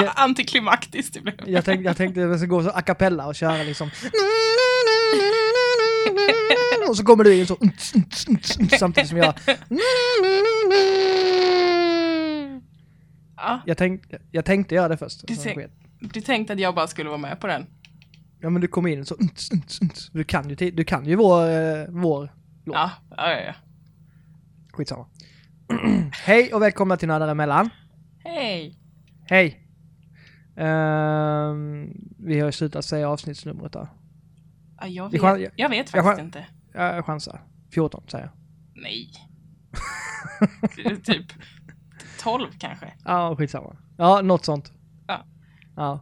Vad antiklimaktiskt det blev. Jag tänkte, jag tänkte att jag ska gå så a cappella och köra liksom. Och så kommer du in så samtidigt som jag. Ja, Jag, tänk, jag tänkte göra det först. Du sket. du tänkte att jag bara skulle vara med på den. Ja men du kom in så. Du kan ju, du kan ju vår, eh, vår låt. Ja, ja, ja. ja. Skitsamma. Hej och välkomna till Nördar emellan. Hej! Hej! Ehm, vi har ju slutat säga avsnittsnumret där. Ja, jag, vet, jag vet jag faktiskt chan- inte. Jag chansar. 14 säger jag. Nej. Typ 12 kanske. Ja, skitsamma. Ja, något sånt. Ja. Ja.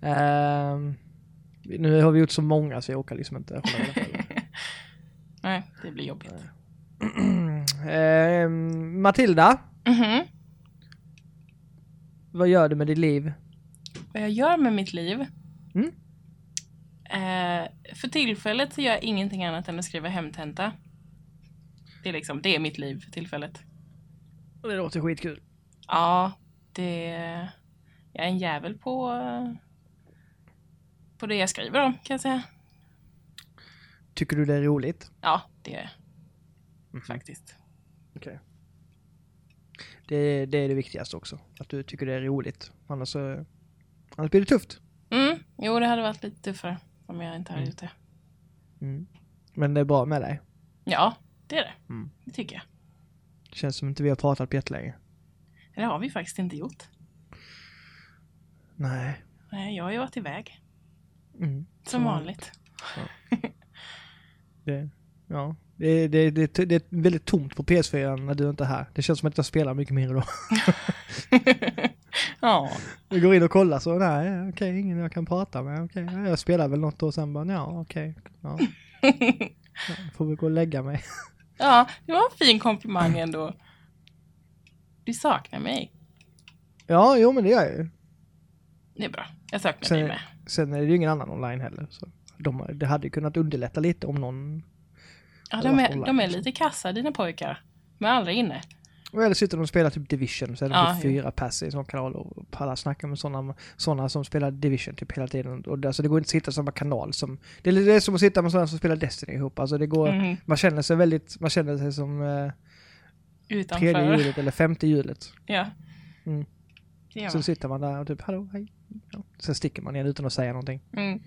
Ehm, nu har vi gjort så många så jag orkar liksom inte hålla reda. Nej, det blir jobbigt. Ehm, Matilda, Mhm. vad gör du med ditt liv? Vad jag gör med mitt liv? Mm. Eh, för tillfället så gör jag ingenting annat än att skriva hemtenta. Det är liksom, det är mitt liv för tillfället. Det låter skitkul. Ja, det... Jag är en jävel på... På det jag skriver om, kan jag säga. Tycker du det är roligt? Ja, det är. Mhm. Faktiskt. Okej. Det, det är det viktigaste också. Att du tycker det är roligt. Annars, så, annars blir det tufft. Mm, jo, det hade varit lite tuffare om jag inte hade Mm. gjort det. Mm. Men det är bra med dig. Ja, det är det. Mm. Det tycker jag. Det känns som inte vi har pratat på jättelänge. Det har vi faktiskt inte gjort. Nej. Nej, jag har ju varit iväg. Mm. Som vanligt. Det, ja. Det, det, det, det är väldigt tomt på PS4 när du inte är här. Det känns som att jag spelar mycket mindre då. ja. Vi går in och kollar så, nej, okej, ingen jag kan prata med. Okej, ja, jag spelar väl något och sen bara, ja, okej. Ja. Ja, får väl gå och lägga mig. ja, det var en fin komplimang ändå. Du saknar mig. Ja, jo men det gör jag ju. Det är bra. Jag saknar Sen- dig med. Sen är det ju ingen annan online heller. Så de, det hade ju kunnat underlätta lite om någon... Ja, de är, de är liksom. lite kassa dina pojkar. De är aldrig inne. Eller sitter de och spelar typ Division så är det Ja, typ jo. fyra pass i en sån kanal och alla snackar med sådana, såna som spelar Division typ hela tiden. Och det, alltså det går inte att sitta i samma kanal som... Det är, det är som att sitta med sådana som spelar Destiny ihop. Alltså det går... Mhm. Man känner sig väldigt... Man känner sig som eh, tredje Utanför. hjulet eller femte hjulet. Ja. Mm. Sen man. sitter man där och typ hallå, hej. Ja. Sen sticker man igen utan att säga någonting. Mm.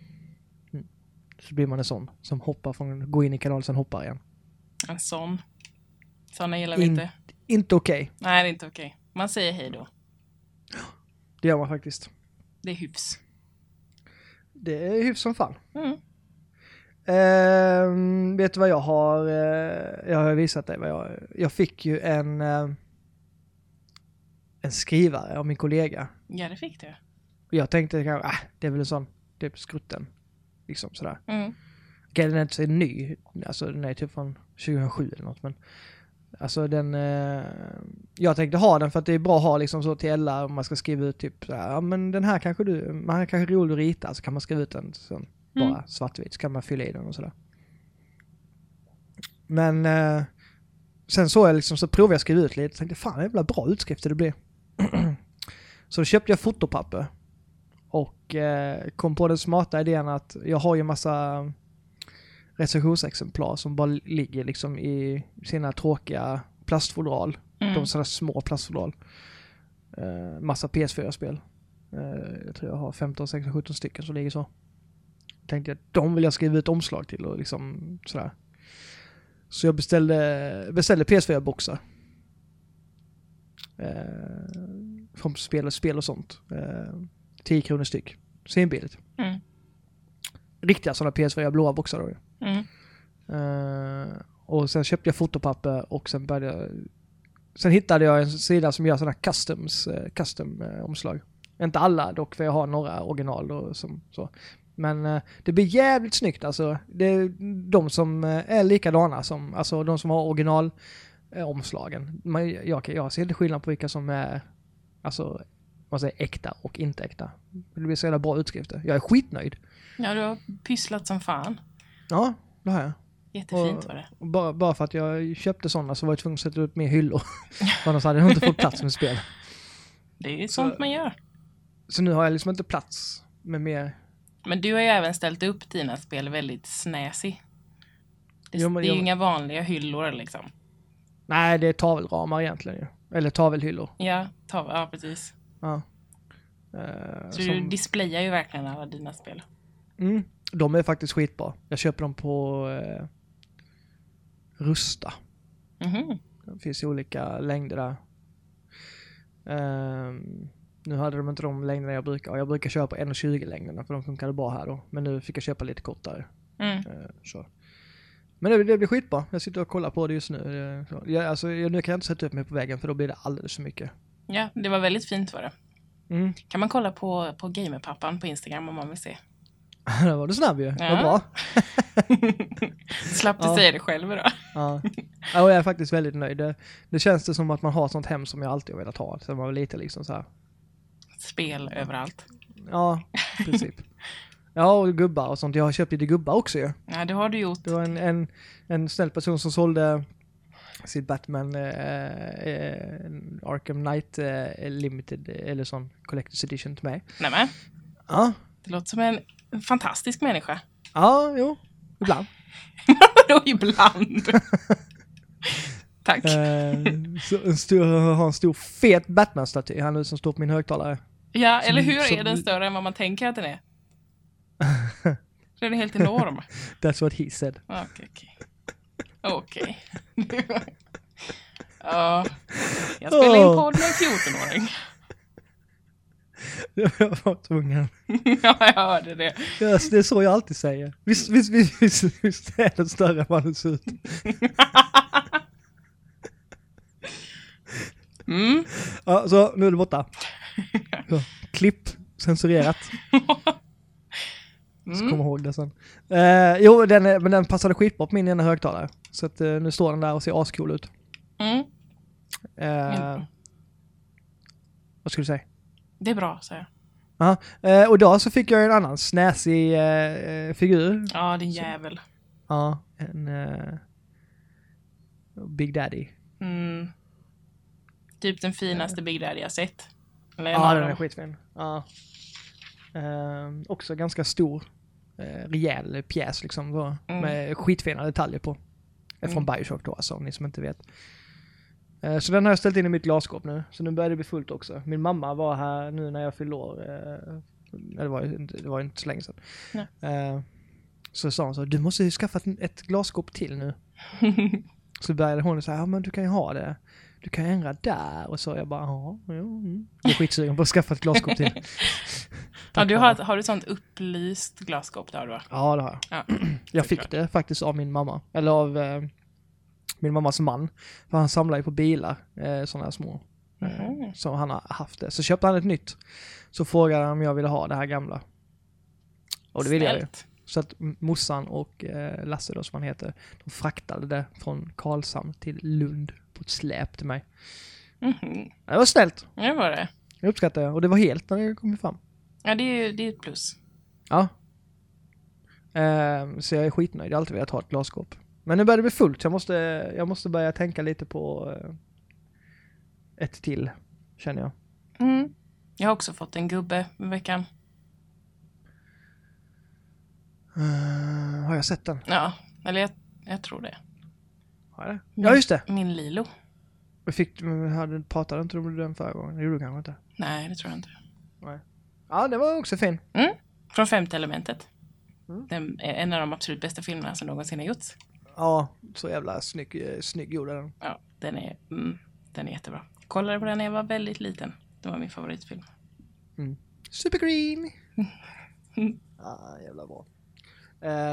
Så blir man en sån som hoppar från, går in i kanalen sen hoppar igen. En sån. Såna gillar vi In- inte. Inte okej. Nej, det är inte okej. Man säger hej då. Det gör man faktiskt. Det är hyfs. Det är hyfs som fan. Mm. Ehm, vet du vad jag har? eh, jag har visat dig vad jag... Jag fick ju en... eh, en skrivare av min kollega. Ja, det fick du. Och jag tänkte kanske, ah, det är väl en sån, typ skrutten. Liksom sådär. Mm. Okej, den är inte så ny. Alltså den är typ från 2007 eller något men. Alltså den, eh, jag tänkte ha den för att det är bra att ha liksom så till alla om man ska skriva ut typ så här, ja men den här kanske du, man här kanske är rolig att rita så kan man skriva ut den bara Mm. svartvit så kan man fylla i den och sådär. Men eh, sen så jag liksom så provade jag att skriva ut lite och tänkte fan jävla bra utskrifter det blir. så då köpte jag fotopapper. Och eh, kom på den smarta idén att jag har ju massa recensionsexemplar som bara ligger liksom i sina tråkiga plastfodral. Mm. De sådana små plastfodral. Eh, massa PS4-spel. Eh, jag tror jag har 15, 16, 17 stycken som ligger så. Tänkte jag, de vill jag skriva ut omslag till och liksom sådär. Så jag beställde, beställde PS4-boxar. Eh, från spel, spel och sånt. Eh, 10 kronor styck. Svinbilligt. Mm. Riktiga sådana PS4 blåa boxar då ju. Mm. Eh, och sen köpte jag fotopapper och sen började jag... Sen hittade jag en sida som gör sådana customs, eh, custom eh, omslag. Inte alla dock, för jag har några original och som, så. Men det blir jävligt snyggt alltså. Det är de som är likadana som, alltså de som har original omslagen. Man, jag, jag ser inte skillnad på vilka som är, alltså, vad säger äkta och inte äkta. Det blir så jävla bra utskrifter. Jag är skitnöjd. Ja, du har pysslat som fan. Ja, det har jag. Jättefint Och- var det. Bara, bara för att jag köpte sådana så var jag tvungen att sätta upp mer hyllor. Annars hade jag inte fått plats med spel. Det är ju Så- sånt man gör. så nu har jag liksom inte plats med mer. Men du har ju även ställt upp dina spel väldigt snäsig. Det, Jo, men- det är ju inga vanliga hyllor liksom. Nej, det är tavelramar egentligen ju. Eller tavelhyllor. Ja, ta, ja precis. Ja. Eh, Så du som, displayar ju verkligen alla dina spel. Mm, de är faktiskt skitbra. Jag köper dem på eh, Rusta. Mhm. Det finns ju olika längder där. Ehm, nu hade de inte de längderna jag brukar. Jag brukar köpa 1,20 längderna för de funkade bra här då. Men nu fick jag köpa lite kortare. Mm. Eh, så. Men det, det blir skitbra. Jag sitter och kollar på det just nu. Så. Jag, alltså, jag, nu kan jag inte sätta upp mig på väggen för då blir det alldeles för mycket. Ja, det var väldigt fint var det. Mm. Kan man kolla på, på Gamerpappan på Instagram om man vill se. Där var du snabb ju. Ja. Vad bra. Slapp du Ja. säga det själv då. Ja. ja, och jag är faktiskt väldigt nöjd. Det, det känns det som att man har ett sånt hem som jag alltid har velat ha. Sen man var lite liksom så här. Spel överallt. Ja, i princip. Ja, och gubbar och sånt. Jag har köpt lite gubbar också ju. Ja, det har du gjort. Det var en, en, en snäll person som sålde sitt Batman eh, eh, Arkham Knight eh, Limited eller sån Collector's Edition till mig. Nämen, Ja, det låter som en fantastisk människa. ja, jo, ibland. Vadå ibland? Tack. Eh, en stor, har en stor fet Batman-staty, han nu som står på min högtalare. Ja, som- eller hur som- är den större än vad man tänker att den är? Så är den helt enorm. That's what he said. Okej, okej. Okej. Ja, jag spelar in podd med en 14-åring. Jag var tvungen. Ja, jag hörde det. Ja, Det är så jag alltid säger. Visst, visst, visst, visst, visst är den större än vad den ser ut. Mm. Ja, så nu är det borta. Så, klipp, censurerat. Så Mm. kom ihåg det sen. Eh, jo, den, men den passade skitbra på min ena högtalare. Så att, eh, nu står den där och ser ascool ut. Mm. Eh, vad skulle du säga? Det är bra, säger jag. Ja, eh, och idag så fick jag en annan snäsig eh, figur. Ja, din jävel. Ja, en eh, Big Daddy. Mm. Typ den finaste Big Daddy jag sett. Eller Ja, den är skitfin. Ja. Eh, också ganska stor, eh, rejäl pjäs liksom. Då, Mm. Med skitfina detaljer på. Från Mm. Bioshock då alltså, om ni som inte vet. Eh, så den har jag ställt in i mitt glasskåp nu. Så nu börjar det bli fullt också. Min mamma var här nu när jag fyllde år. Eh, det var ju inte, det var inte så länge sedan. Nej. Eh, så sa hon så, du måste ju skaffa ett, glasskåp till nu. Så började hon säga, ja men du kan ju ha det. Du kan ändra där. Och så jag bara, ja, mm. Jag är skitsugen på att skaffa ett glasskåp till. ja, du har, har du ett sånt upplyst glasskåp där va? Ja, det har jag. Ja, jag fick såklart. det faktiskt av min mamma. Eller av eh, min mammas man. För han samlar ju på bilar, eh, sådana här små. Eh, Mhm. Så han har haft det. Så köpte han ett nytt. Så frågade han om jag ville ha det här gamla. Och det ville jag ju. Så att morsan och eh, Lasse då som han heter, de fraktade det från Karlshamn till Lund på ett släp till mig. Mhm. Det var snällt. Det var det. Jag uppskattar det. Och det var helt när det kom fram. Ja, det är ju det är ett plus. Ja. Ehm, så jag är skitnöjd. Jag har alltid velat ha ett glasskåp. Men nu börjar det bli fullt. så Jag måste, jag måste börja tänka lite på eh, ett till, känner jag. Mm. Jag har också fått en gubbe i veckan. Eh, har jag sett den? Ja, eller jag, jag tror det. Har jag det? Ja, just det! Min Lilo. Vi fick, hade, pratade inte du om den förra gången? Det gjorde du kanske inte? Nej, det tror jag inte. Ja, det var också fin. Från femte elementet. Mm. Den är en av de absolut bästa filmerna som någonsin har gjorts. Ja, så jävla snygg, eh, snygg gjord är den. Ja, den är, mm, den är jättebra. Jag kollade på den när jag var väldigt liten. Det var min favoritfilm. Supergreen! ah, jävla bra.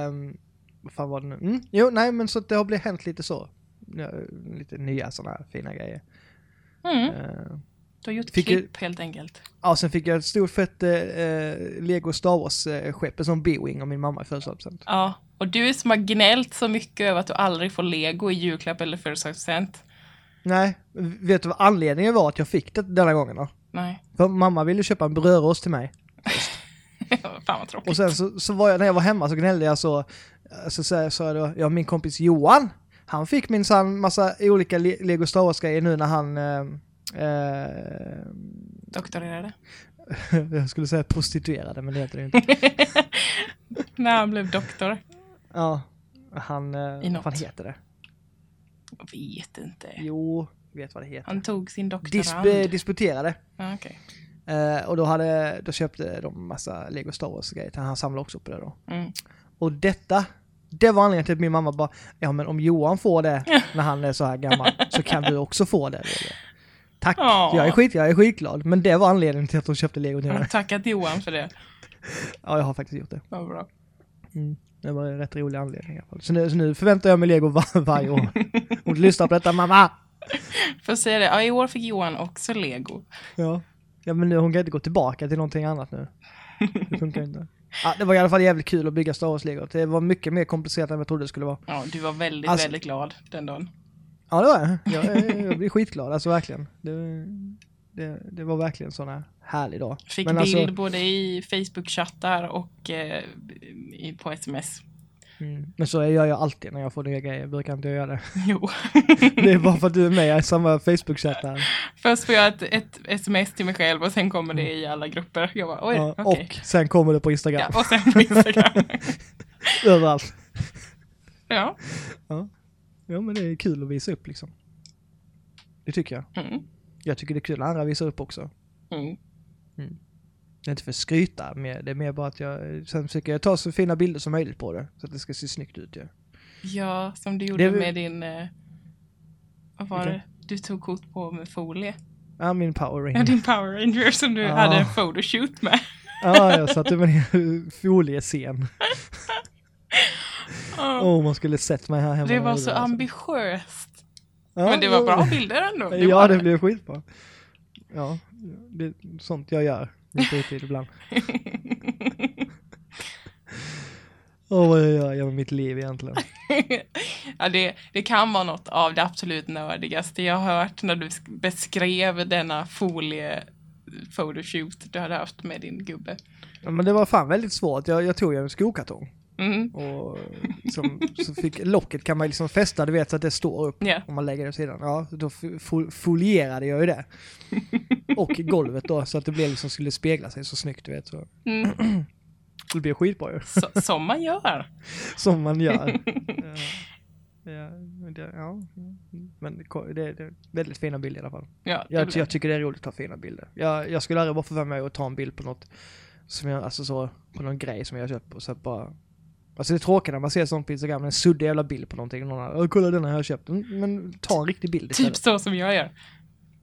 Um, vad fan var det nu? Mm. Jo, nej men så det har blivit hänt lite så. Lite nya sådana här fina grejer. Mm. Eh, Du har gjort Fick klipp helt enkelt. ja, sen fick jag ett stort fett eh, eh, Lego Star Wars-skepp, en sån B-Wing av min mamma i födelsedagspresent. Ja, och du som har gnällt så mycket över att du aldrig får lego i julklapp eller födelsedagspresent. Nej, vet du vad anledningen var att jag fick det denna gången då? Nej, För mamma ville köpa en brödrost till mig. fan vad tråkigt. Och sen så, så var jag, när jag var hemma så gnällde jag så, så sa jag, då, ja min kompis Johan, han fick minsann massa olika Le- Lego Star Wars-grejer nu när han eh, eh, Doktorerade. jag skulle säga prostituerade, men det heter det inte. När han blev doktor. Ja, han, eh, I vad något. fan heter det? Jag vet inte. Jo, vet vad det heter. Han tog sin doktorand. Disp, disputerade. Ja, okej. Eh, och då, hade, då köpte de massa Lego Star Wars grejer. Han samlade också på det då. Mm. Och detta, det var anledningen till att min mamma bara, ja men om Johan får det när han är så här gammal så kan du också få det. Lego. Tack, Ja. jag är, skit, jag är skitglad. Men det var anledningen till att hon köpte Lego till mig. tackat Johan för det. Ja, jag har faktiskt gjort det. Vad bra. Mm. Det var en rätt rolig anledning i alla fall. Så nu, så nu förväntar jag mig Lego var, varje år. Du lyssnar på detta, mamma! Får säga det. Ja, i år fick Johan också lego. Ja. Ja men nu, hon kan inte gå tillbaka till någonting annat nu. Det funkar inte. Ja, det var i alla fall jävligt kul att bygga Star Wars-lego. Det var mycket mer komplicerat än jag trodde det skulle vara. Ja, du var väldigt, Alltså- väldigt glad den dagen. Ja det var jag. Jag, är- jag blir skitglad, alltså verkligen. Det, det, det var verkligen här härlig dag. Fick Men bild alltså- både i Facebook-chattar och eh, på sms. Mm. Men så gör jag alltid när jag får nya grejer, brukar inte jag göra det. Jo. Det är bara för att du är med i samma Facebook-chatt här. Först får jag ett, ett sms till mig själv och sen kommer det i alla grupper. Jag bara, oj, Ja, okej. Och sen kommer det på Instagram. Ja, och sen på Instagram. Överallt. ja. Ja men det är kul att visa upp liksom. Det tycker jag. Mm. Jag tycker det är kul när andra visar upp också. Mm. Det är inte för att skryta, det är mer bara att jag sen försöker jag ta så fina bilder som möjligt på det. Så att det ska se snyggt ut ju. Ja, som du gjorde Det med din... Eh, vad var Vilken? det? Du tog kort på med folie. Ja, min power ring. Ja, din Power Ranger som du Ja. hade en photoshoot med. Ja, jag satte mig ner i foliescen. Ja. Åh, man skulle sett mig här hemma. det var så alltså. ambitiöst. Ja, Men det var bra bilder ändå. Ja, var det blev skitbra. Ja, det är sånt jag gör. Min fritid ibland. Åh, vad jag gör jag med mitt liv egentligen. ja, det, det kan vara något av det absolut nördigaste jag har hört när du sk- beskrev denna folie photoshoot du hade haft med din gubbe. Ja, men det var fan väldigt svårt. Jag, jag tog ju en skokartong. Mm. Och som, så fick, locket kan man liksom fästa, du vet, så att det står upp. Ja. Om man lägger det åt sidan. Ja, då fo- fo- folierade jag ju det. Och golvet då, så att det blev liksom, skulle spegla sig så snyggt, du vet. Så. Mm. Det blev skitbra ju. Så, som man gör. Som man gör. ja, ja, det, ja. Men det, är väldigt fina bilder i alla fall. Ja, Jag, jag tycker det är roligt att ta fina bilder. Jag, jag skulle aldrig vara för mig att ta en bild på något som jag, alltså så, på någon grej som jag köpt och så bara Alltså det är tråkigt när man ser sånt på Instagram, en suddig jävla bild på någonting. Någon har, "Åh, kolla den här jag har köpt. Mm, Men ta en riktig bild Typ istället. så som jag gör.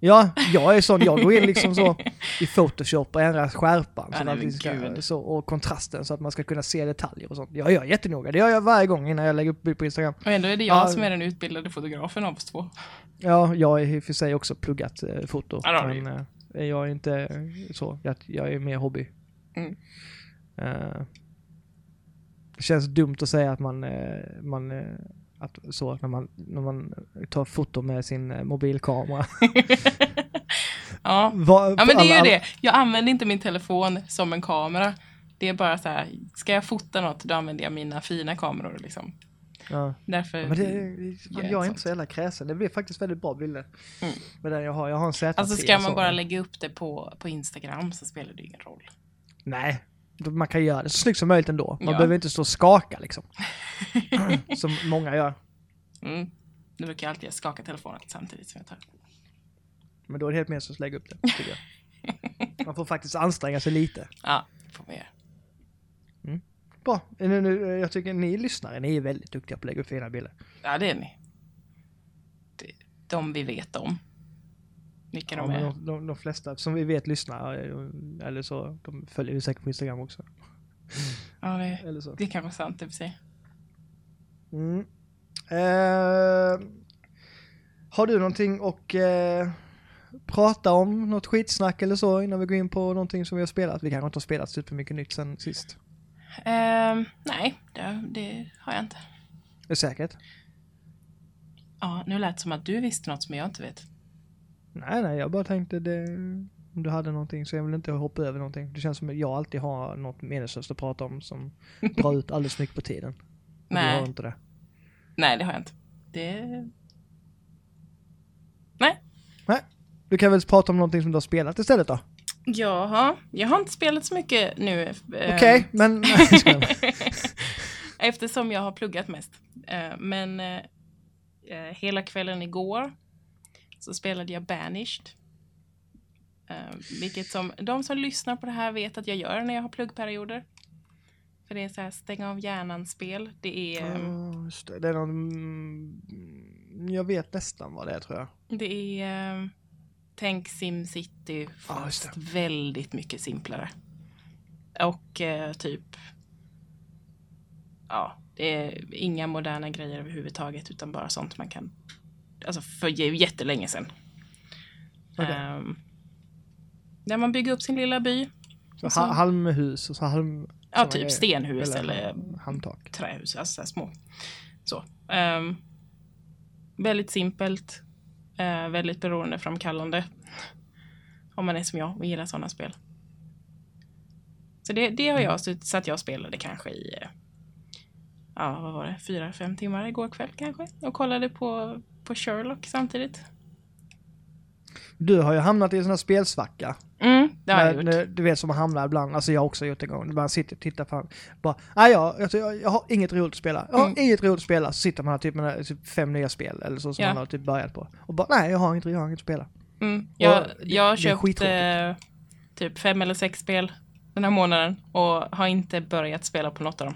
Ja, jag är sån. Jag går in liksom så i Photoshop och ändrar skärpan Ja, så ska, så, och kontrasten så att man ska kunna se detaljer och sånt. Jag gör jättenoga. Det gör jag varje gång innan jag lägger upp bild på Instagram. Och ändå är det jag Ja. som är den utbildade fotografen av oss två. Ja, jag har i och för sig också pluggat eh, foto. Ja, men eh, jag är inte så. Jag, jag är mer hobby. Mm. Eh, det känns dumt att säga att man, eh, man eh, att, så när man, när man tar foto med sin eh, mobilkamera. ja. Va, ja, men det är ju det. Jag använder inte min telefon som en kamera. Det är bara så här, ska jag fota något då använder jag mina fina kameror liksom. Ja. Därför... Ja, men det, ett jag är inte så jävla kräsen. Det blir faktiskt väldigt bra bilder. Mm. Med den jag har. Jag har en Z3. Alltså ska man bara lägga upp det på, på Instagram så spelar det ingen roll. Nej. Man kan göra det så snyggt som möjligt ändå. Man Ja. behöver inte stå och skaka liksom. som många gör. Mm. Nu brukar jag alltid skaka telefonen samtidigt som jag tar. Men då är det helt meningslöst att lägga upp det, tycker jag. Man får faktiskt anstränga sig lite. Ja, det får man göra. Bra. Nu, nu, jag tycker ni lyssnare, ni är väldigt duktiga på att lägga upp fina bilder. Ja, det är ni. Det, de vi vet om. Vilka Ja, de är. de, de, de flesta som vi vet lyssnar, eh, eller så, de följer vi säkert på Instagram också. Ja, det, Eller så. det är kanske sant i och för sig. Mm. Eh, har du någonting och eh, prata om? Något skitsnack eller så innan vi går in på någonting som vi har spelat? Vi kanske inte har spelat supermycket nytt sen sist. Ehm, nej, det, det har jag inte. Är säkert? Ja, nu lät det som att du visste något som jag inte vet. Nej, nej, jag bara tänkte det, om du hade någonting så jag vill inte hoppa över någonting. Det känns som att jag alltid har något meningslöst att prata om som drar ut alldeles mycket på tiden. Och Du Nej. har inte det. Nej, det har jag inte. Det... Du kan väl prata om någonting som du har spelat istället då? Jaha, jag har inte spelat så mycket nu. eh, Okej, men... Nej, jag skojar. Eftersom jag har pluggat mest. Eh, Men eh, hela kvällen igår så spelade jag Banished. Eh, Vilket som, de som lyssnar på det här vet att jag gör när jag har pluggperioder. För det är så här stänga av hjärnan-spel. Det är, just det. är någon... mm, Jag vet nästan vad det är tror jag. det är eh, tänk SimCity fast väldigt mycket simplare. Och eh, typ ja, det är inga moderna grejer överhuvudtaget utan bara sånt man kan, alltså för jättelänge sedan. Okej. Ehm, där man bygger upp sin lilla by. Så så- ha- halmhus och så halm... Ja, typ grejer. stenhus eller, halmtak. trähus, alltså så små. Så. Ehm, väldigt simpelt. Uh, väldigt beroendeframkallande. Om man är som jag och gillar sådana spel. Så det, det har jag suttit- så att jag spelade kanske i, eh, ja vad var det, fyra, fem timmar igår kväll kanske. Och kollade på, på Sherlock samtidigt. Du har ju hamnat i en sån här spelsvacka. Mm, det har jag gjort. eh, Du vet som man hamnar ibland, alltså jag har också gjort det en gång. Man sitter och tittar på bara, nej jag, jag, jag, jag har inget roligt att spela. Jag har Mm. inget roligt att spela. Så sitter man här typ med typ fem nya spel eller så som Ja. man har typ börjat på. Och bara, nej jag har inget, jag har inget att spela. Mm. Jag, det- jag har köpt eh, typ fem eller sex spel den här månaden och har inte börjat spela på något av dem.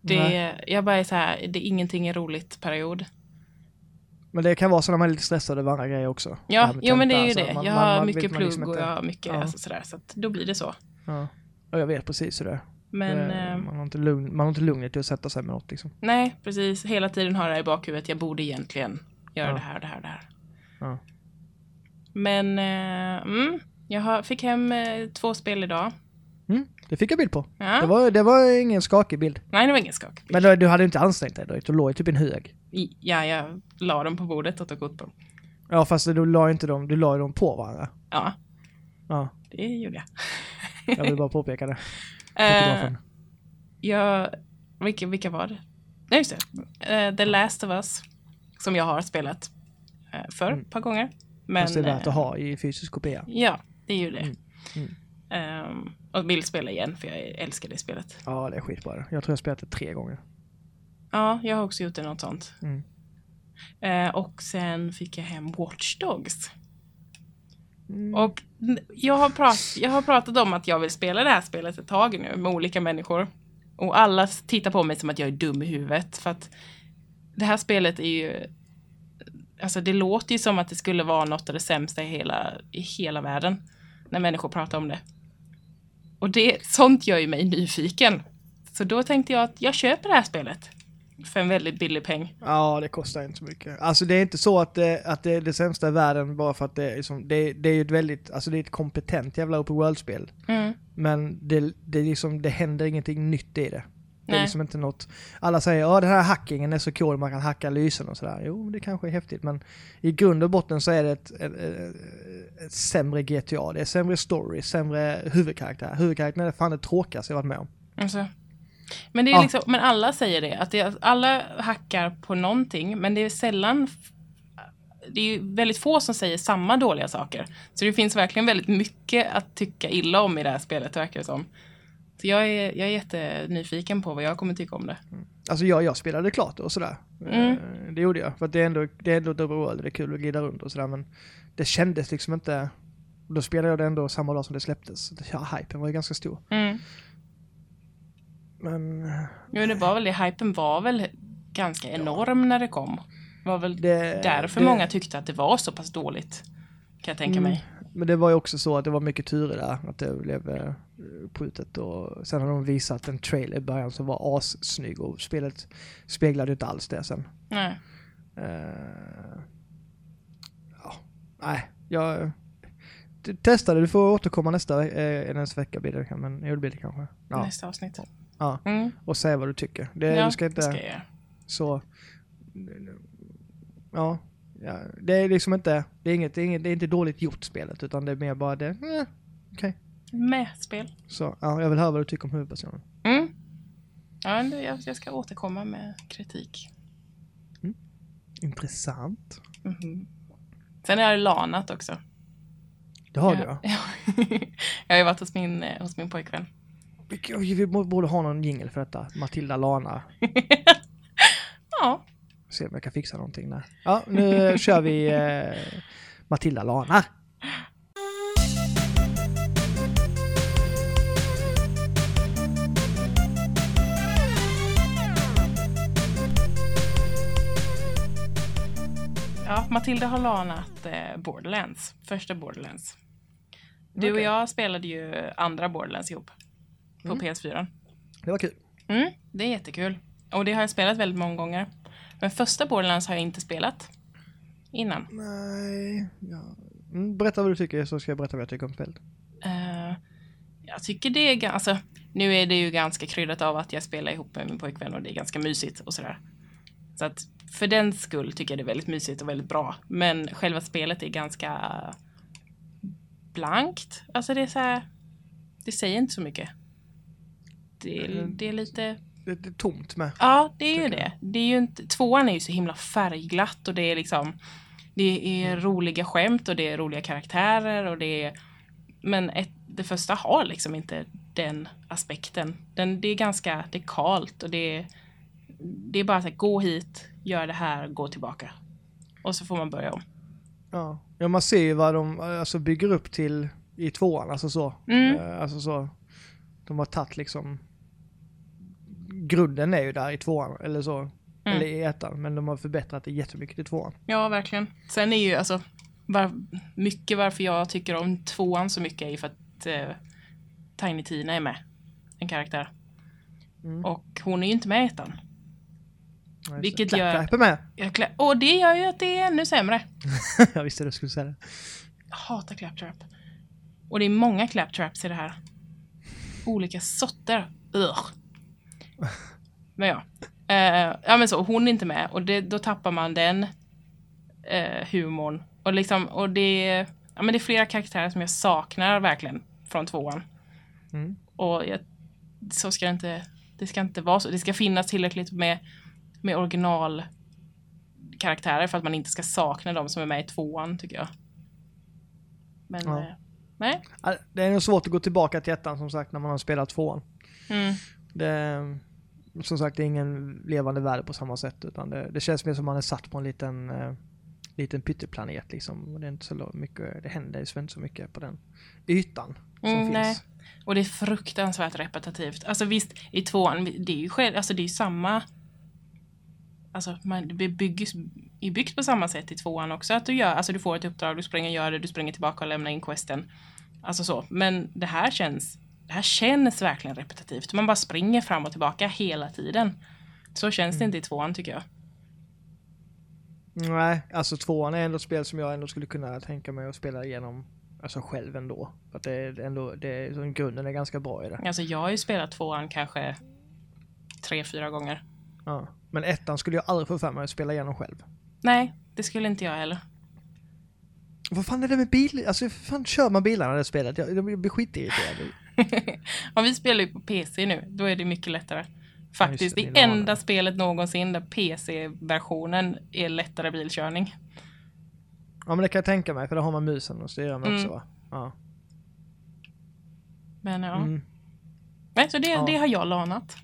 Det, jag bara är så här, det är ingenting är roligt period. Men det kan vara så när man är lite stressad över andra grejer också. Det Ja, jo men det är ju tenta, det. alltså, man- jag har man mycket man plugg liksom och jag har mycket Ja. alltså, sådär. Så att då blir det så. Ja. Och jag vet precis hur det är. Men det, eh, man, har inte lugn, man har inte lugnet till att sätta sig med något liksom. nej, precis. Hela tiden har jag i bakhuvudet. Jag borde egentligen göra Ja. det här, det här, det här. Ja. Men eh, mm, jag har, fick hem eh, två spel idag. Det fick jag bild på. Ja. Det, var, det var ingen skakig bild. Nej, det var ingen skak. Men du, du hade inte ansträngt dig då? Du låg ju typ i en hög. I- Ja, jag la dem på bordet och tog kort på dem. Ja fast du la inte dem, du la ju dem på varandra. Ja, Ja, det gjorde jag. jag vill bara påpeka det. Eh, Fotografen. jag vilka, vilka var det? Nej, just det. Eh, The Last of Us. Som jag har spelat uh, för Mm. ett par gånger. Men, Fast det är värt eh, att ha i fysisk kopia. Ja, det är ju det. Mm, mm. Ehm, och vill spela igen för jag älskar det spelet. Ja, det är skitbra. Jag tror jag spelat det tre gånger. Ja, jag har också gjort det något sånt. Mm. Eh, och sen fick jag hem Watch Dogs. Mm. Och jag har, prat, jag har pratat om att jag vill spela det här spelet ett tag nu med olika människor. Och alla tittar på mig som att jag är dum i huvudet. För att det här spelet är ju... Alltså det låter ju som att det skulle vara något av det sämsta i hela, i hela världen. När människor pratar om det. Och det, sånt gör ju mig nyfiken. Så då tänkte jag att jag köper det här spelet. För en väldigt billig peng. Ja, det kostar inte så mycket. Alltså det är inte så att det, att det är det sämsta i världen bara för att det är liksom, det, det är ju ett väldigt, alltså det är ett kompetent jävla open world-spel. Mm. Men det, det, liksom, det händer ingenting nytt i det. Det är liksom inte något, alla säger ja den här hackingen är så cool, man kan hacka lysen och sådär. Jo, det kanske är häftigt men i grund och botten så är det ett, ett, ett, ett sämre GTA. Det är sämre story, sämre huvudkaraktär. Huvudkaraktären är fan det tråkigaste jag varit med om. Alltså. Men, det är Ja. liksom, men alla säger det, att det alla hackar på någonting, men det är sällan... Det är ju väldigt få som säger samma dåliga saker. Så det finns verkligen väldigt mycket att tycka illa om i det här spelet, verkar det som. Så jag är, jag är jättenyfiken på vad jag kommer tycka om det. Alltså jag, jag spelade klart och sådär. Mm. Eh, Det gjorde jag. För det är ändå, det är ändå ett overworld, det är kul att glida runt och sådär men det kändes liksom inte... Då spelade jag det ändå samma dag som det släpptes. Ja, hypen var ju ganska stor. Mm. Men eh, Jo, det var väl det. Hypen var väl ganska enorm när det kom. Det var väl det... därför det, många tyckte att det var så pass dåligt. Kan jag tänka Mm. mig. Men det var ju också så att det var mycket turer där, att det blev eh, uppskjutet och sen har de visat en trailer i början som var assnygg och spelet speglade inte alls det sen. Nej. Eh, ja, nej, jag t- testade, du får återkomma nästa, eh, nästa vecka blir det, men det blir det kanske. Ja, Nästa avsnitt. Ja. Mm. och säga vad du tycker. Det, Ja, du ska inte, ska jag så, ja, ja, det är liksom inte, det är inget, det är inget, det är inte dåligt gjort spelet utan det är mer bara det, eh, okej. Med spel. Så, ja, jag vill höra vad du tycker om huvudpersonen. Mm. Ja, jag, jag ska återkomma med kritik. Intressant. Mhm. Sen är det lanat också. Det har du ja. jag har ju varit hos min, eh, hos min pojkvän. Vi, vi borde ha någon jingel för detta. Matilda Lana. Ja, Se om jag kan fixa någonting där. Ja, nu kör vi eh, Matilda Lana. ja Matilda har lanat eh, Borderlands, första Borderlands. Du och Okej. jag spelade ju andra Borderlands ihop på Mm. PS4. Det var kul. Mm, det är jättekul. Och det har jag spelat väldigt många gånger. Men första Borderlands har jag inte spelat innan. Nej, ja. Mm, berätta vad du tycker så ska jag berätta vad jag tycker om spelet. Eh, jag tycker det är ga- alltså, nu är det ju ganska kryddat av att jag spelar ihop med min pojkvän och det är ganska mysigt och sådär. Så att för den skull tycker jag det är väldigt mysigt och väldigt bra. Men själva spelet är ganska blankt. Alltså det är så här, det säger inte så mycket. Det Mm. det är lite Det, det är tomt med. Ja, det är ju det. det är ju inte, tvåan är ju så himla färgglatt och det är liksom det är roliga skämt och det är roliga karaktärer och det är men ett, det första har liksom inte den aspekten. Den, det är ganska, det är kalt och det är det är bara så här, gå hit, gör det här, gå tillbaka. Och så får man börja om. Ja. ja, man ser ju vad de alltså, bygger upp till i tvåan, alltså så. Mm. Eh, alltså så. De har tagit liksom grunden är ju där i tvåan, eller så. Eller i ettan, men de har förbättrat det jättemycket i tvåan. Ja, verkligen. Sen är ju alltså var, mycket varför jag tycker om tvåan så mycket är ju för att eh, Tiny Tina är med. En karaktär. Mm. Och hon är ju inte med i ettan. Just Vilket gör- Clap, clap är med. Jag klä- och det gör ju att det är ännu sämre. jag visste du skulle säga det. Jag hatar claptrap. Och det är många claptraps i det här. Olika sorter. Ugh. Men ja. Eh, ja men så, hon är inte med och det, då tappar man den eh, humorn. Och liksom, och det, ja, men det är flera karaktärer som jag saknar verkligen från tvåan. Mm. Och jag, så ska det inte, det ska inte vara så. Det ska finnas tillräckligt med, med original karaktärer för att man inte ska sakna de som är med i tvåan tycker jag. Men Ja. eh, nej. Det är nog svårt att gå tillbaka till ettan som sagt när man har spelat tvåan. Mm. Det, som sagt, det är ingen levande värld på samma sätt utan det, det känns mer som man är satt på en liten, eh, liten pytteplanet liksom. Och det är inte så mycket, det händer ju inte så mycket på den ytan som Mm, finns. nej. Och det är fruktansvärt repetitivt. Alltså visst, i tvåan, det är ju själv, alltså det är samma... Alltså man, det byggs, är byggt på samma sätt i tvåan också. Att du gör, alltså du får ett uppdrag, du springer och gör det, du springer tillbaka och lämnar in questen. Alltså så. Men det här känns, det här känns verkligen repetitivt. Man bara springer fram och tillbaka hela tiden. Så känns det inte i tvåan tycker jag. Nej, alltså tvåan är ändå ett spel som jag ändå skulle kunna tänka mig att spela igenom alltså själv ändå. För att det är ändå, det är, grunden är ganska bra i det. Alltså jag har ju spelat tvåan kanske tre, fyra gånger. Ja. Men ettan skulle jag aldrig få för mig att spela igenom själv. Nej, det skulle inte jag heller. Vad fan är det med bil? Alltså hur fan kör man bilarna i det spelet? Jag, jag blir skitirriterad. Om vi spelar ju på PC nu, då är det mycket lättare. Faktiskt, det, det enda det. spelet någonsin där PC-versionen är lättare bilkörning. Ja men det kan jag tänka mig för då har man musen och styra med Mm. också va? Ja. Men ja, Mm. Nej, så det, Ja. det har jag lanat.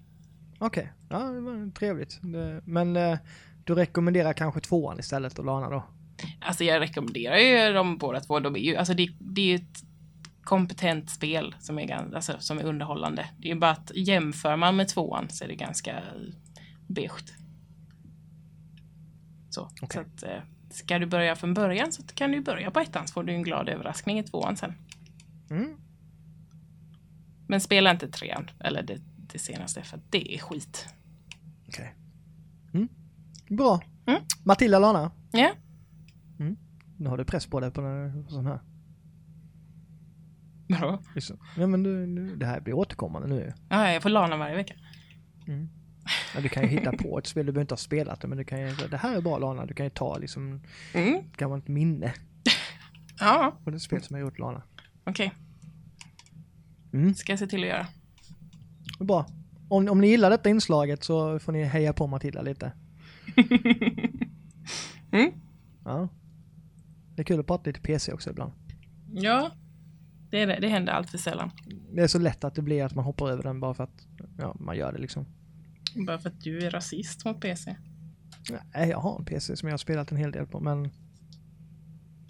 Okej, ja det var trevligt. Men eh, du rekommenderar kanske tvåan istället och Lana då? Alltså jag rekommenderar ju dem båda två. De är ju, alltså det, det är ju ett kompetent spel som är, alltså, som är underhållande. Det är bara att jämför man med tvåan så är det ganska beige. Så, Okej. så att, eh, ska du börja från början så kan du börja på ettan så får du en glad överraskning i tvåan sen. Mm. Men spela inte trean, eller det, det senaste, för det är skit. Okej. Mm. Bra. Mm. Matilda Lana, Ja, nu har du press på dig på den, sån här. Vadå? Liksom. Ja men du, nu, det här blir återkommande nu. Ja, jag får lana varje vecka. Ja, du kan ju hitta på ett spel, du behöver inte ha spelat det men du kan ju, det här är bra Lana, du kan ju ta liksom Mm. ett gammalt minne Ja, på det spel som jag gjort Lana. okej. Mm. Ska jag se till att göra. Bra. Om, om ni gillar detta inslaget så får ni heja på Matilda lite. Mm. Ja. Det är kul att prata lite PC också ibland. Ja, det, är det. det händer allt för sällan. Det är så lätt att det blir att man hoppar över den bara för att ja, man gör det liksom. Bara för att du är rasist mot PC. Nej, jag har en PC som jag har spelat en hel del på, men...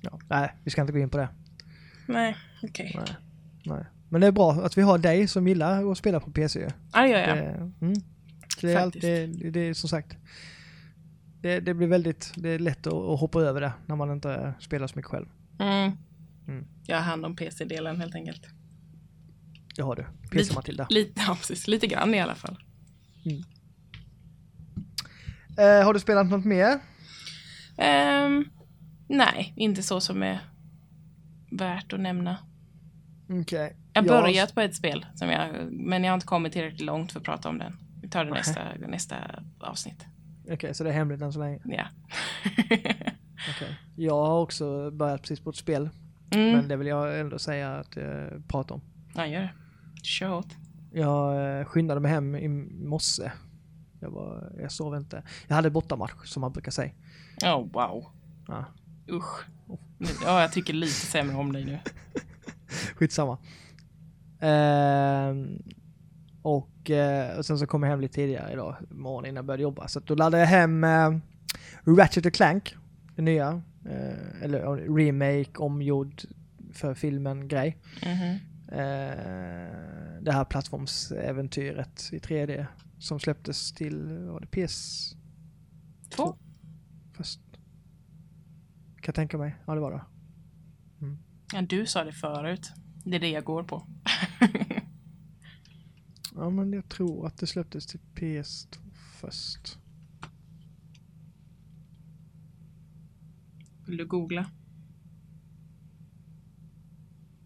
Ja, nej, vi ska inte gå in på det. Nej, okej. Nej, nej. Men det är bra att vi har dig som gillar att spela på PC. ju. Ja, det gör jag. Det, mm. det, är det, det är som sagt, det, det blir väldigt, det är lätt att, att hoppa över det när man inte spelar så mycket själv. Mm. Mm. Jag har hand om PC-delen helt enkelt. Det har du. PC Lite- Matilda. Lite, ja, precis. Lite grann i alla fall. Eh, har du spelat något mer? Ehm, nej, inte så som är värt att nämna. Okej. Jag har Ja, börjat på ett spel, som jag, men jag har inte kommit tillräckligt långt för att prata om den. Vi tar det Nähä. nästa, nästa avsnitt. Okej, så det är hemligt än så länge. Ja. Okej. Jag har också börjat precis på ett spel, mm. men det vill jag ändå säga att jag pratar om. Ja, gör det. Kör åt. Jag eh, skyndade mig hem i morse. Jag, var, jag sov inte. Jag hade bortamatch som man brukar säga. Oh, wow. Ja. Usch. Ja, jag tycker lite sämre om dig nu. Skitsamma. Ehm, och, eh, och sen så kom jag hem lite tidigare idag morgon innan jag började jobba. Så då laddade jag hem eh, Ratchet Clank, det nya. Eh, eller remake, omgjord för filmen grej. Mhm. Eh, det här plattformsäventyret i 3D som släpptes till, var det PS Två. först? Kan jag tänka mig. Ja, det var det. Ja, du sa det förut. Det är det jag går på. Ja, men jag tror att det släpptes till PS2 först. Vill du googla?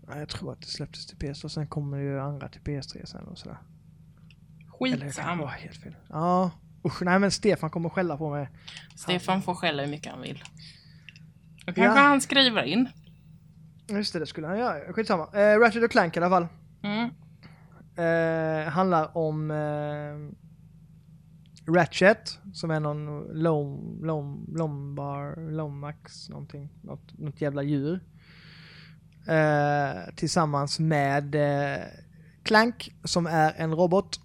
Ja, jag tror att det släpptes till PS2 och sen kommer det ju andra till PS3 sen och sådär. Eller Skitsamma. vara helt fel. Ja, usch, nej men Stefan kommer skälla på mig. Stefan får skälla hur mycket han vill. Ja. kanske han skriver in. Just det, det skulle han göra. Skitsamma. Eh, Ratchet och Clank i alla fall. Mm. Eh, handlar om eh, Ratchet som är någon lom, lom, lombar, lomax någonting. Något, något jävla djur. Eh, tillsammans med eh, Clank som är en robot.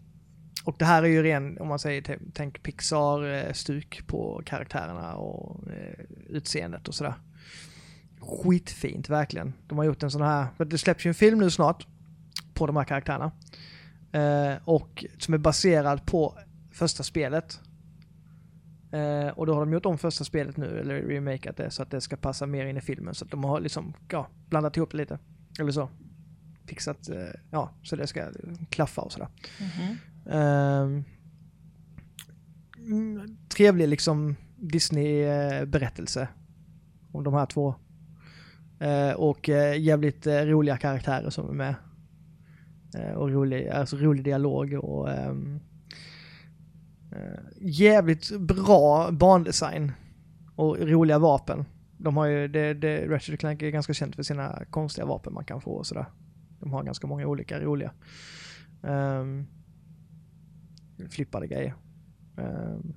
Och det här är ju ren, om man säger, tänk Pixar-stuk på karaktärerna och eh, utseendet och sådär. Skitfint, verkligen. De har gjort en sån här, för det släpps ju en film nu snart på de här karaktärerna. Eh, och som är baserad på första spelet. Eh, och då har de gjort om första spelet nu, eller remakat det, så att det ska passa mer in i filmen. Så att de har liksom, ja, blandat ihop det lite. Eller så. Fixat, eh, ja, så det ska klaffa och sådär. Mhm. Ehm, mm, trevlig liksom Disney-berättelse om de här två. Eh, och eh, jävligt eh, roliga karaktärer som är med. Eh, och rolig, alltså rolig dialog och eh, Eh, jävligt bra bandesign. Och roliga vapen. De har ju, det, det, Ratchet Clank är ganska känt för sina konstiga vapen man kan få och sådär. De har ganska många olika roliga. Um, flippade grejer. Um,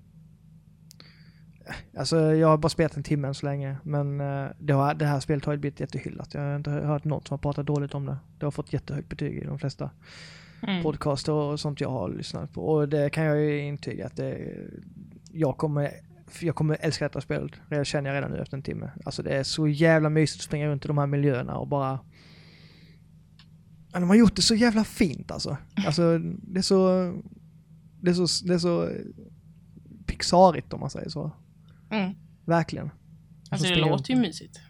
alltså jag har bara spelat en timme än så länge, men eh, det, har, det här spelet har ju blivit jättehyllat. Jag har inte hört något som har pratat dåligt om det. Det har fått jättehögt betyg i de flesta Mm. podcaster och sånt jag har lyssnat på. Och det kan jag ju intyga att det, jag kommer jag kommer älska detta spelet. Det känner jag redan nu efter en timme. Alltså det är så jävla mysigt att springa runt i de här miljöerna och bara... Ja, de har gjort det så jävla fint alltså. Alltså det är så... Det är så, det är så pixarigt om man säger så. Mm. Verkligen. Alltså det springer låter ju mysigt.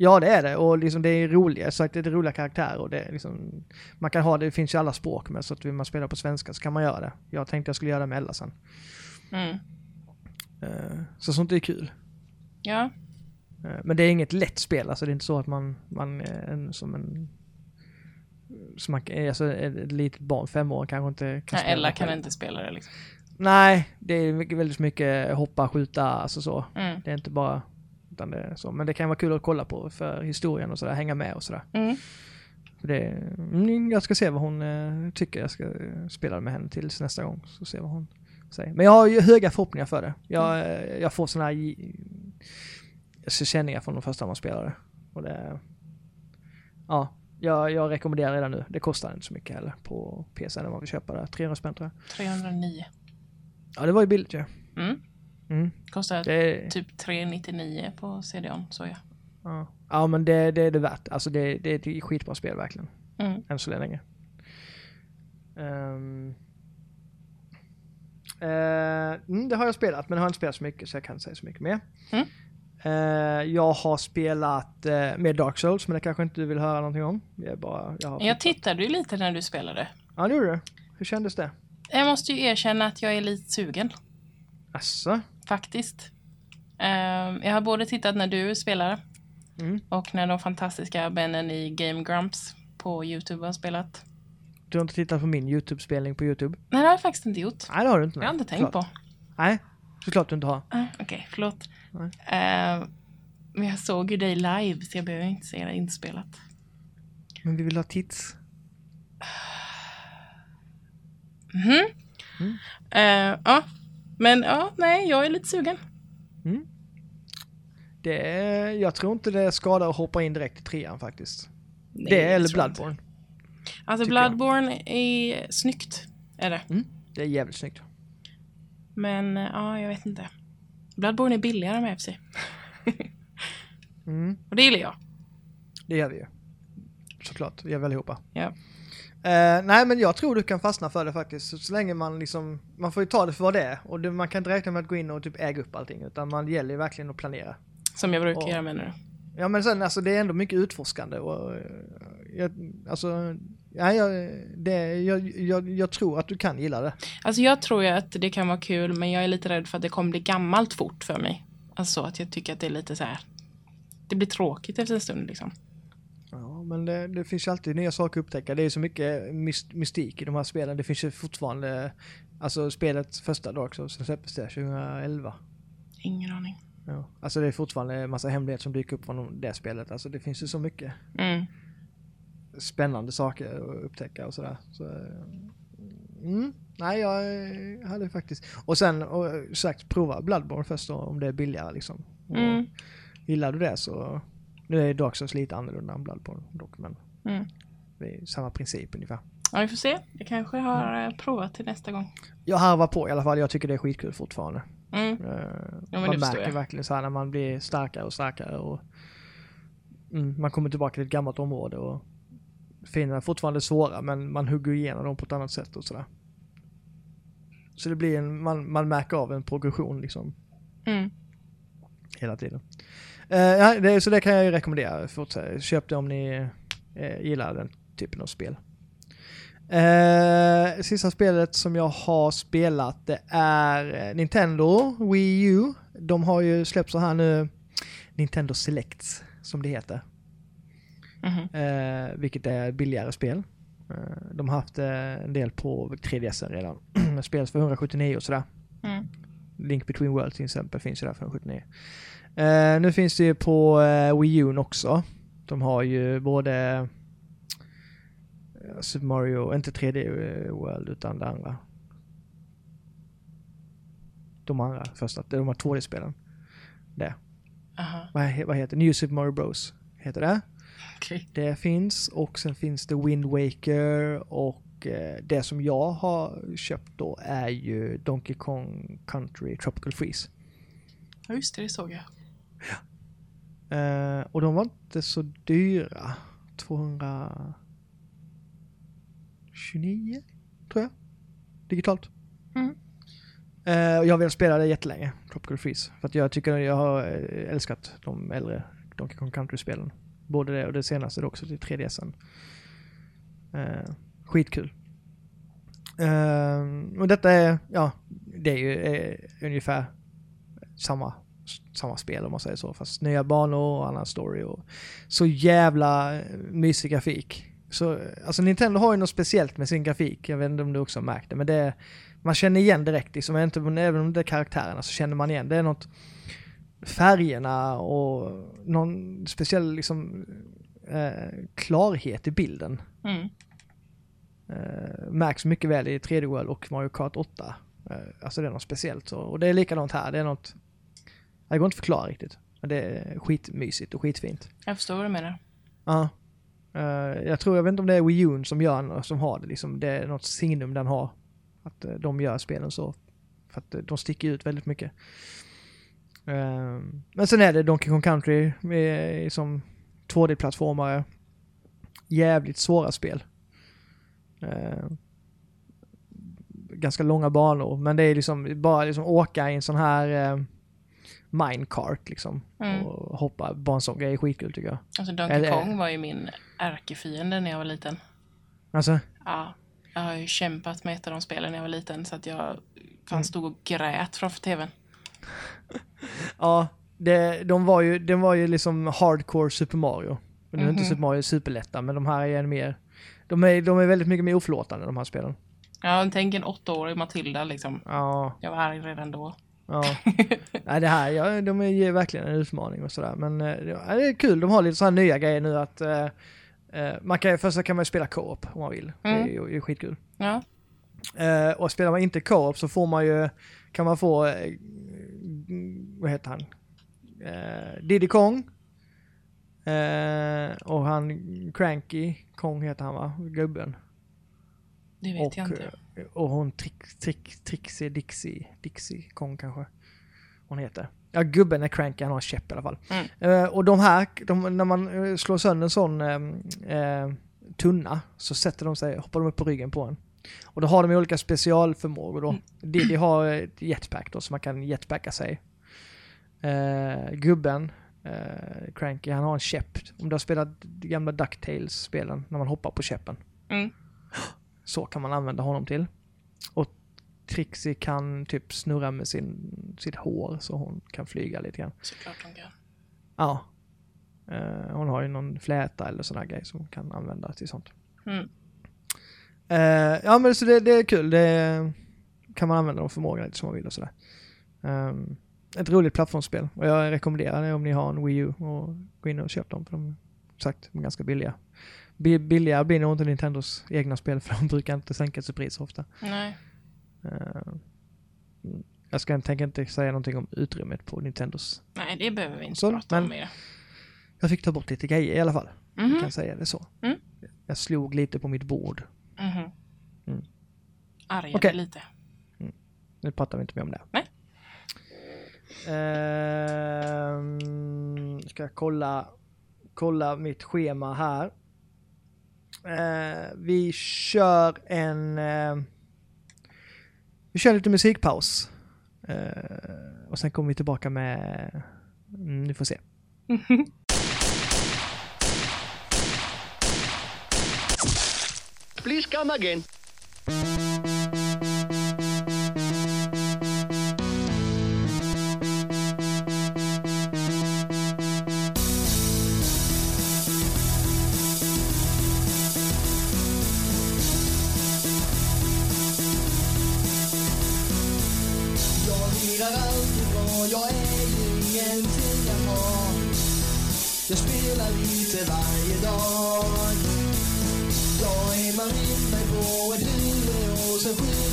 Ja det är det och liksom det är roliga, så att det är roliga karaktärer och det är liksom Man kan ha det, det finns ju alla språk med så att vill man spela på svenska så kan man göra det. Jag tänkte jag skulle göra det med Ella sen. Mm. Eh, Så sånt är kul. Ja. Eh, Men det är inget lätt spel, alltså det är inte så att man, man är en, som en som man, alltså ett litet barn, fem år kanske inte kan Nej, spela Ella kan inte spela det liksom. Nej, det är väldigt mycket hoppa, skjuta, alltså så. Mm. Det är inte bara, utan det så. Men det kan vara kul att kolla på för historien och sådär, hänga med och sådär. Mm. Det, mm, jag ska se vad hon eh, tycker. Jag ska eh, spela med henne tills nästa gång. Så se vad hon säger. Men jag har ju höga förhoppningar för det. Jag, eh, jag får sådana här känningar från de första man spelade. Och det, Ja, jag, jag rekommenderar redan nu. Det kostar inte så mycket heller på PC när man vill köpa det. 300 spänn tror jag. 309. Ja, det var ju billigt ju. Mm. Mm. Kostar Det, typ 399 på CDON, så ja. ja. ja, men det, det är det värt. Alltså det, det är ett skitbra spel verkligen. Mm. Än så länge. Um, eh, mm, det har jag spelat, men det har inte spelat så mycket så jag kan inte säga så mycket mer. Mm. Eh, jag har spelat uh, med Dark Souls, men det kanske inte du vill höra någonting om. Jag, bara, jag, Jag tittade ju lite när du spelade. Ja, det gjorde du. Hur kändes det? Jag måste ju erkänna att jag är lite sugen, Asså? Faktiskt. Ehm, jag har både tittat när du spelar Mm. och när de fantastiska männen i Game Grumps på Youtube har spelat. Du har inte tittat på min YouTube-spelning på YouTube? Nej, det har jag faktiskt inte gjort. Nej, det har du inte. Jag har inte tänkt på. Nej, såklart du inte har. Ah, Okej, förlåt. Nej. Ehm, men jag såg ju dig live, så jag behöver inte se det inspelat. Men vi vill ha tits. Mhm. Mm. Eh, ja, men ja, nej, jag är lite sugen. Det är, jag tror inte det skadar att hoppa in direkt i trean faktiskt. Nej, det eller tror inte. Bloodborne. Alltså tycker jag. Bloodborne är snyggt, är det. Det är jävligt snyggt. Men ja, jag vet inte. Bloodborne är billigare med FC. Mm. Och det gillar jag. Det gör vi ju. Såklart, vi gör vi allihopa. Ja. Eh, nej men jag tror du kan fastna för det faktiskt. Så, så länge man liksom, man får ju ta det för vad det är. Och det, man kan inte räkna med att gå in och typ äga upp allting. Utan man gäller ju verkligen att planera. Som jag brukar Och- göra menar du? Ja men sen alltså det är ändå mycket utforskande och eh, jag, alltså, ja, jag, det, jag, jag, jag tror att du kan gilla det. Alltså jag tror ju att det kan vara kul, men jag är lite rädd för att det kommer bli gammalt fort för mig. Alltså att jag tycker att det är lite så här. Det blir tråkigt efter en stund liksom. Men det, det finns ju alltid nya saker att upptäcka. Det är så mycket myst, mystik i de här spelen. Det finns ju fortfarande, alltså spelet första Dark Souls som släpptes det 2011. Ingen aning. Ja. Alltså det är fortfarande en massa hemligheter som dyker upp från det spelet. Alltså det finns ju så mycket Mm. spännande saker att upptäcka och sådär. Så, mm, nej, jag hade faktiskt... Och sen och, sagt prova Bloodborne först då, om det är billigare liksom. Mm. Gillar du det så... Nu är Dark Souls lite annorlunda än Bloodborne dock, men Mm. det är samma princip ungefär. Ja, vi får se. Jag kanske har eh, provat till nästa gång. Jag harvar på i alla fall, jag tycker det är skitkul fortfarande. Mm. Eh, det man märker jag. verkligen så här när man blir starkare och starkare och mm, man kommer tillbaka till ett gammalt område och fienderna är fortfarande svåra men man hugger igenom dem på ett annat sätt och sådär. Så det blir en, man, man märker av en progression liksom Mm. hela tiden. Eh, ja, det, så det kan jag ju rekommendera. Fortsätt. Köp det om ni eh, gillar den typen av spel. Eh, sista spelet som jag har spelat det är eh, Nintendo Wii U. De har ju släppt så här nu Nintendo Selects som det heter. Mhm. Eh, vilket är billigare spel. Eh, de har haft en del på 3DS redan. spel för 179 och sådär. Mm. Link Between Worlds till exempel finns ju där för 179. Eh, nu finns det ju på eh, Wii U också. De har ju både eh, Super Mario, inte 3D World utan det andra. De andra första, de har 2D-spelen. Det. Aha. Vad, vad heter New Super Mario Bros. Heter det. Okej. Det finns och sen finns det Wind Waker och eh, det som jag har köpt då är ju Donkey Kong Country Tropical Freeze. Ja, just det, det såg jag. Eh, och de var inte så dyra. 229 tror jag. Digitalt. Mm. Eh, jag har velat spela det jättelänge, Tropical Freeze. För att jag tycker jag har eh, älskat de äldre Donkey Kong Country-spelen. Både det och det senaste också till 3DSen. Eh, skitkul. Eh, och detta är, ja, det är ju eh, ungefär samma, samma spel om man säger så. Fast nya banor och annan story och så jävla eh, mysig grafik. Så, alltså Nintendo har ju något speciellt med sin grafik. Jag vet inte om du också har märkt det, men det man känner igen direkt. Liksom, inte, även om det är karaktärerna så känner man igen. Det är något färgerna och någon speciell liksom, eh, klarhet i bilden. Mm. Eh, märks mycket väl i 3D World och Mario Kart 8. Eh, alltså det är något speciellt. Så, och det är likadant här. Det är något... Det går inte att förklara riktigt. Men det är skitmysigt och skitfint. Jag förstår vad du menar. Ja. Eh, jag tror, jag vet inte om det är Wii U som gör som har det liksom. Det är något signum den har. Att eh, de gör spelen så. För att eh, de sticker ut väldigt mycket. Eh, men sen är det Donkey Kong Country med, som 2D-plattformare. Jävligt svåra spel. Eh, ganska långa banor, men det är liksom bara liksom åka i en sån här eh, minecart liksom. Mm. Och hoppa, bara en sån grej är skitkul tycker jag. Alltså Donkey Kong var ju min ärkefiende när jag var liten. Alltså, Ja, jag har ju kämpat med ett av de spelen när jag var liten så att jag Mm. fan stod och grät framför tvn. ja, det, de var ju, den var ju liksom hardcore Super Mario. Nu är inte Mhm. Super Mario superlätta, men de här är en mer, de är, de är väldigt mycket mer oförlåtande de här spelen. Ja, tänk en åttaårig Matilda liksom. Ja, Jag var arg redan då. Ja. Nej, det här, ja, de är verkligen en utmaning och sådär. Men eh, ja, det är kul, de har lite sådana nya grejer nu att eh, eh, man kan, först kan man ju spela co-op om man vill. Det är Mm. ju skitkul. Ja, Eh, och spelar man inte co-op så får man ju, kan man få, eh, vad heter han? Eh, Diddy Kong. Eh, och han Cranky Kong heter han va? Gubben. Det vet och, jag inte. eh, och hon Trick, Trick, Trixie Dixie, Dixie Kong kanske hon heter. Ja, gubben är cranky, han har en käpp i alla fall. Mm. Eh, och de här, de, när man eh, slår sönder en sån eh, tunna så sätter de sig, hoppar de upp på ryggen på en. Och då har de olika specialförmågor då. Diddy har ett jetpack då, så man kan jetpacka sig. Eh, gubben, eh, Cranky, han har en käpp. Om du har spelat de gamla Ducktails-spelen, när man hoppar på käppen. Mm. Så kan man använda honom till. Och Trixie kan typ snurra med sin, sitt hår så hon kan flyga lite grann. Såklart de kan. Ja. Eh, hon har ju någon fläta eller sån här grej som hon kan använda till sånt. Mm. Eh, ja men så det, det är kul. Det kan man använda de förmågorna lite som man vill och sådär. Um, ett roligt plattformsspel och jag rekommenderar det om ni har en Wii U och gå in och köp dem för de sagt de är ganska billiga. Bi- Billigare blir nog inte Nintendos egna spel för de brukar inte sänka sitt pris så ofta. Nej. Eh, mm, jag ska, tänker inte säga någonting om utrymmet på Nintendos. Nej, det behöver vi inte Så, prata om men- mer. Jag fick ta bort lite grejer i alla fall. Jag Mhm. kan säga det så. Mm. Jag slog lite på mitt bord. Mhm. Mm. Argade Okej. lite. Nu pratar vi inte mer om det. Nej. Ehm, ska jag kolla, kolla mitt schema här. Eh, vi kör en... eh, vi kör lite musikpaus. Eh, och sen kommer vi tillbaka med... Mm, ni får se. Please come again. Bra, jag äger ingenting jag har. Jag spelar lite varje dag. Jag aimar in mig på ett huvud och sen skjuter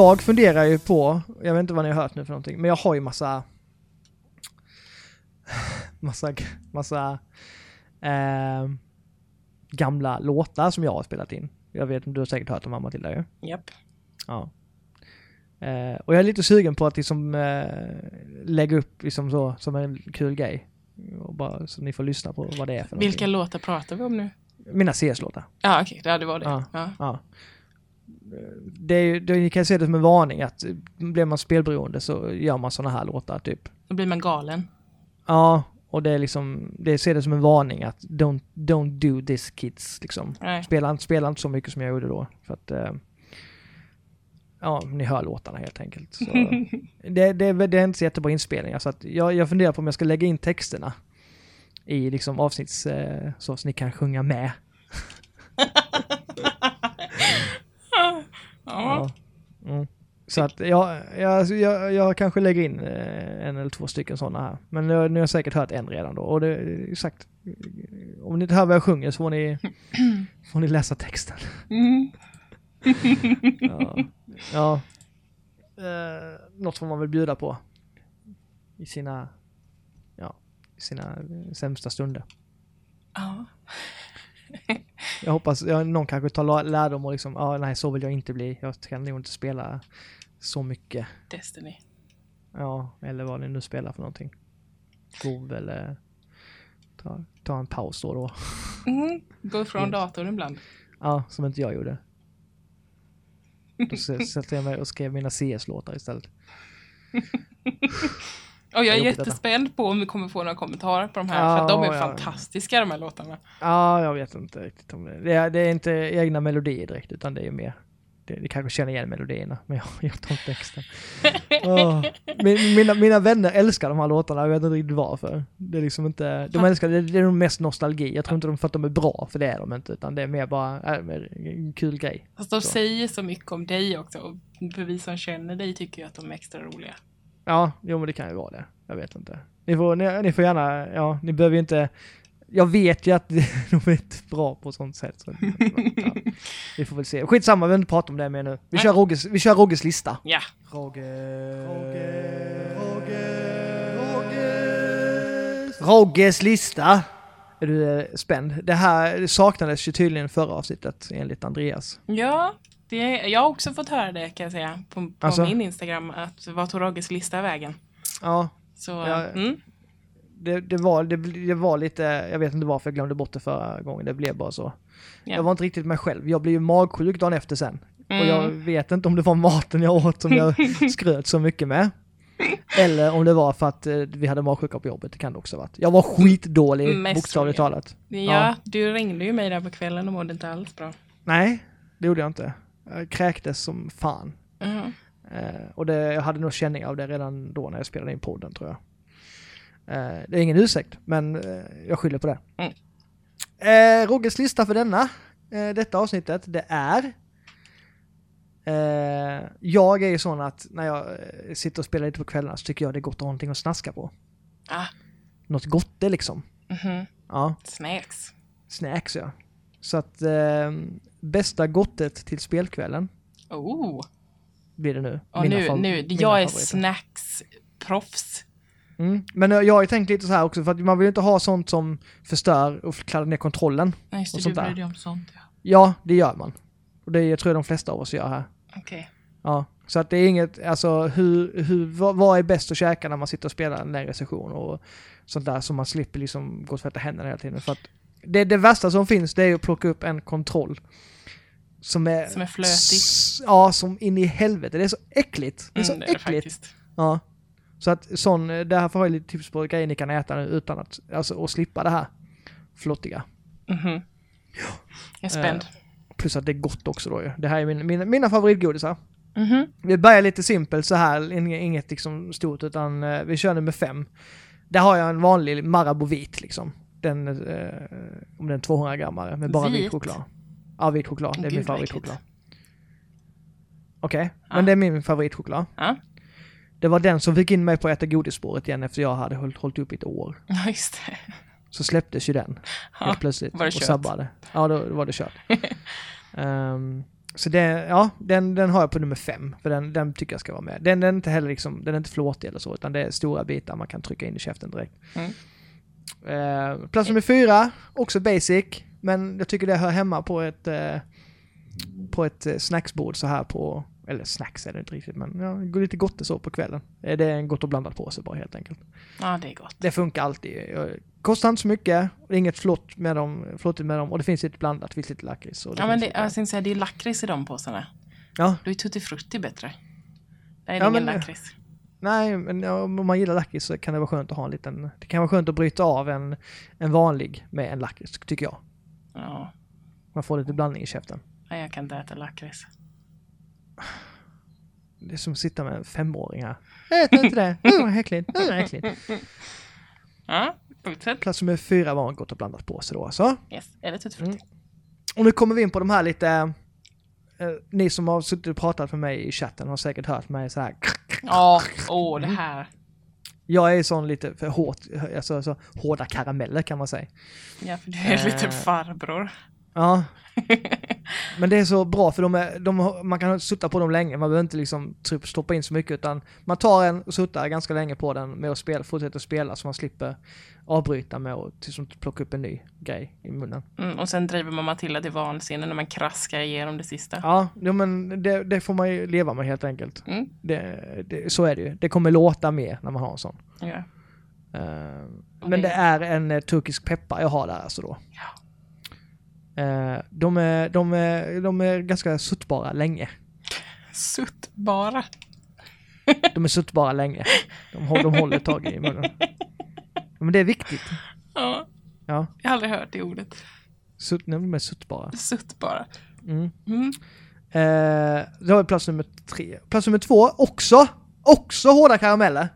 Jag funderar ju på, jag vet inte vad ni har hört nu för någonting, men jag har ju massa massa, massa eh, gamla låtar som jag har spelat in. Jag vet inte, du har säkert hört dem Matilda ju. Japp. Ja. Eh, och jag är lite sugen på att liksom eh, lägga upp liksom så, som en kul grej. Och bara, så ni får lyssna på vad det är för Vilka någonting. låtar pratar vi om nu? Mina CS-låtar. Ja, okej, det var det. Ja. Ja. Ja. Det det, kan se det som en varning att blir man spelberoende så gör man sådana här låtar typ. Då blir man galen. Ja, och det är liksom, det ser det som en varning att don't, don't do this kids liksom. Nej. Spela, spela inte så mycket som jag gjorde då. För att, eh, ja, ni hör låtarna helt enkelt. Så, det, det, det är inte så jättebra inspelningar så att jag, jag funderar på om jag ska lägga in texterna i liksom avsnitts, eh, så, så ni kan sjunga med. Ja. Mm. Så att jag, jag, jag, jag kanske lägger in eh, en eller två stycken sådana här. Men nu, nu har jag säkert hört en redan då. Och det sagt, om ni inte hör vad jag sjunger så får ni, får ni läsa texten. Mm. Ja. ja. Eh, något får man väl bjuda på. I sina, ja, i sina eh, sämsta stunder. Ja. Jag hoppas, ja, någon kanske tar lärdom och liksom, ja nej så vill jag inte bli. Jag kan nog inte spela så mycket. Destiny. Ja, eller vad ni nu spelar för någonting. WoW eller ta, ta en paus då då. Mm. Gå från Yes. datorn ibland. Ja, som inte jag gjorde. Då s- satte jag mig och skrev mina CS-låtar istället. Och jag är jättespänd på om vi kommer få några kommentarer på de här. Ja, för att de är ja. fantastiska de här låtarna. Ja, jag vet inte riktigt om det. Det är, det är inte egna melodier direkt, utan det är mer det, ni kanske känner igen melodierna, men jag, jag tar inte texten. Åh. Min, mina, mina vänner älskar de här låtarna, jag vet inte riktigt varför. Det är liksom inte, de älskar det, det är nog mest nostalgi. Jag tror inte de för att de är bra, för det är de inte, utan det är mer bara äh, en kul grej. Fast de Så. säger så mycket om dig också. Och för vi som känner dig tycker ju att de är extra roliga. Ja, jo men det kan ju vara det. Jag vet inte. Ni får, ni, ni får gärna, ja, ni behöver ju inte... Jag vet ju att de är inte bra på sånt sätt. Så, ja, vi får väl se. Skitsamma, vi behöver inte prata om det mer nu. Vi kör Rogges, vi kör Rogges lista. Ja. Rogge, Rogge, Rogge, Rogges. Lista. Är du eh, spänd? Det här saknades ju tydligen förra avsnittet enligt Andreas. Ja, det, jag har också fått höra det kan jag säga. På, på Alltså? min Instagram. Att vad tog Rogges lista vägen? Ja, Så, Ja. mm. det, det, var, det, det var lite, jag vet inte varför jag glömde bort det förra gången, det blev bara så. Ja. Jag var inte riktigt mig själv, jag blev ju magsjuk dagen efter sen. Mm. Och jag vet inte om det var maten jag åt som jag skröt så mycket med. Eller om det var för att eh, vi hade magsjuka på jobbet, det kan det också ha varit. Jag var skitdålig, Mest bokstavligt talat. ja, Ja. du ringde ju mig där på kvällen och mådde inte alls bra. Nej, det gjorde jag inte. Jag kräktes som fan. Mhm. Eh, och det, jag hade nog känning av det redan då när jag spelade in podden tror jag. Eh, det är ingen ursäkt, men eh, jag skyller på det. Mm. Eh, Rogges lista för denna, eh, detta avsnittet, det är eh, jag är ju sån att när jag eh, sitter och spelar lite på kvällarna så tycker jag det är gott att ha någonting att snaska på. Ah. Något gott det liksom. Mhm. Ja, Snacks. snacks ja. Så att eh, bästa gottet till spelkvällen Oh. blir det nu. Mina nu, nu, jag är favoriter. snacksproffs. Mm. Men eh, jag har ju tänkt lite så här också, för att man vill inte ha sånt som förstör och kladdar ner kontrollen. Nej, just Och det, sånt du bryr dig om sånt. Ja. Ja, det gör man. Och det tror jag de flesta av oss gör här. Okej. Ja, så att det är inget, alltså hur, hur, vad, vad är bäst att käka när man sitter och spelar en längre session och sånt där så man slipper liksom gå och tvätta händerna hela tiden. För att det, det värsta som finns det är att plocka upp en kontroll som är... Som är flötig. s- Ja, som in i helvete. Det är så äckligt. Det är så Mm, det är det äckligt. faktiskt. Ja. Så att sån, det här får jag lite tips på grejer ni kan äta nu utan att, alltså och slippa det här flottiga. Mhm. Jag är spänd. Plus att det är gott också då ju. Det här är min, mina, mina favoritgodisar. Mhm. Vi börjar lite simpelt så här, ing- inget liksom stort utan eh, vi kör nummer fem. Där har jag en vanlig Marabou vit liksom. Den, eh, om den är 200 grammare med bara vit, Vit? choklad. Ja, vit choklad. Det är Gud, min favoritchoklad. Okej, Ja. men det är min favoritchoklad. Ja. Det var den som fick in mig på att äta godisspåret igen efter jag hade hållit, hållit upp i ett år. Ja, just det. Så släpptes ju den Ja, helt plötsligt var det och kört? sabbade. Ja, då var det kört. Ehm, så det, ja, den, den har jag på nummer fem, för den, den tycker jag ska vara med. Den, den är inte heller liksom, den är inte flåtig eller så, utan det är stora bitar man kan trycka in i käften direkt. Mm. Ehm, plats nummer fyra, också basic, men jag tycker det hör hemma på ett, eh, på ett eh, snacksbord så här på, eller snacks är det inte riktigt, men ja, går lite gott så på kvällen. Eh, Det är en gott och blandat påse bara helt enkelt. Ja, det är gott. Det funkar alltid. Kostar inte så mycket, och det är inget flott med dem, flottigt med dem och det finns lite blandat, det finns lite lakrits. Ja, men det, lite- jag tänkte säga, det är lakrits i de påsarna. ja. Då är tutti frutti bättre. Är det Ja, ingen lakrits. Nej, men om man gillar lakrits så kan det vara skönt att ha en liten... Det kan vara skönt att bryta av en, en vanlig med en lakrits, tycker jag. Ja, Man får lite blandning i käften. nej, jag kan inte äta lakrits. Det är som att sitta med en femåring här. Jag äter inte det. Mm, vad äckligt. Mm, vad äckligt. Ja, fortsätt. Plats nummer fyra var gott och blandat påse då alltså. Yes, är det tutti frutti? Mm. Och nu kommer vi in på de här lite... eh, ni som har suttit och pratat med mig i chatten har säkert hört mig så här. Ja, åh, det här. Jag är sån lite för hårt, alltså så hårda karameller kan man säga. Ja, för du är lite Eh. farbror. Ja. Men det är så bra för de är, de, man kan sutta på dem länge, man behöver inte liksom typ stoppa in så mycket utan man tar en och suttar ganska länge på den med att spela, fortsätta spela så man slipper avbryta med att liksom plocka upp en ny grej i munnen. Mm, och sen driver man Matilda till vansinne när man kraskar igenom det sista. Ja, jo, men det, det får man ju leva med helt enkelt. Mm, Det, det, så är det ju. Det kommer låta mer när man har en sån. ja. Och men det- det är en eh, turkisk peppar jag har där alltså då. Ja. Eh, de, är, de, är, de är ganska suttbara länge. Sutt bara. De är suttbara länge. De, håller- de håller tag i munnen. Men det är viktigt. Ja, Ja, jag har aldrig hört det ordet. sutt, nej, de är suttbara. Sutt bara. Mm. Mm. Eh, då har vi plats nummer tre. Plats nummer två, också, också hårda karameller.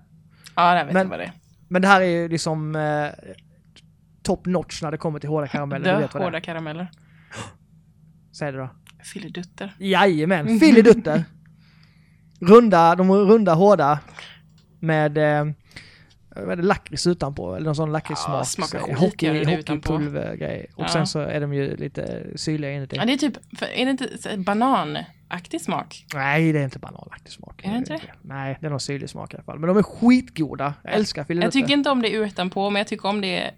Ja, där vet Men- jag vad det är. Men det här är ju liksom eh, top notch när det kommer till hårda karameller. Du vet vad det hårda är. karameller. Säg det då. Filledutter. Jajamän, filidutter. runda, de runda, hårda. Med eh, vad är det, lakrits utanpå, eller någon sån lakritssmak. Ja, smakar Så, skit, hockey, hockeypulvergrej. Och Ja. sen så är de ju lite syrliga inuti. Ja, det är typ, för är det inte bananaktig smak? Nej, det är inte bananaktig smak. Är det inte det? Nej, det är någon syrlig smak i alla fall. Men de är skitgoda. Jag älskar filidutter. Jag tycker inte om det utanpå, men jag tycker om det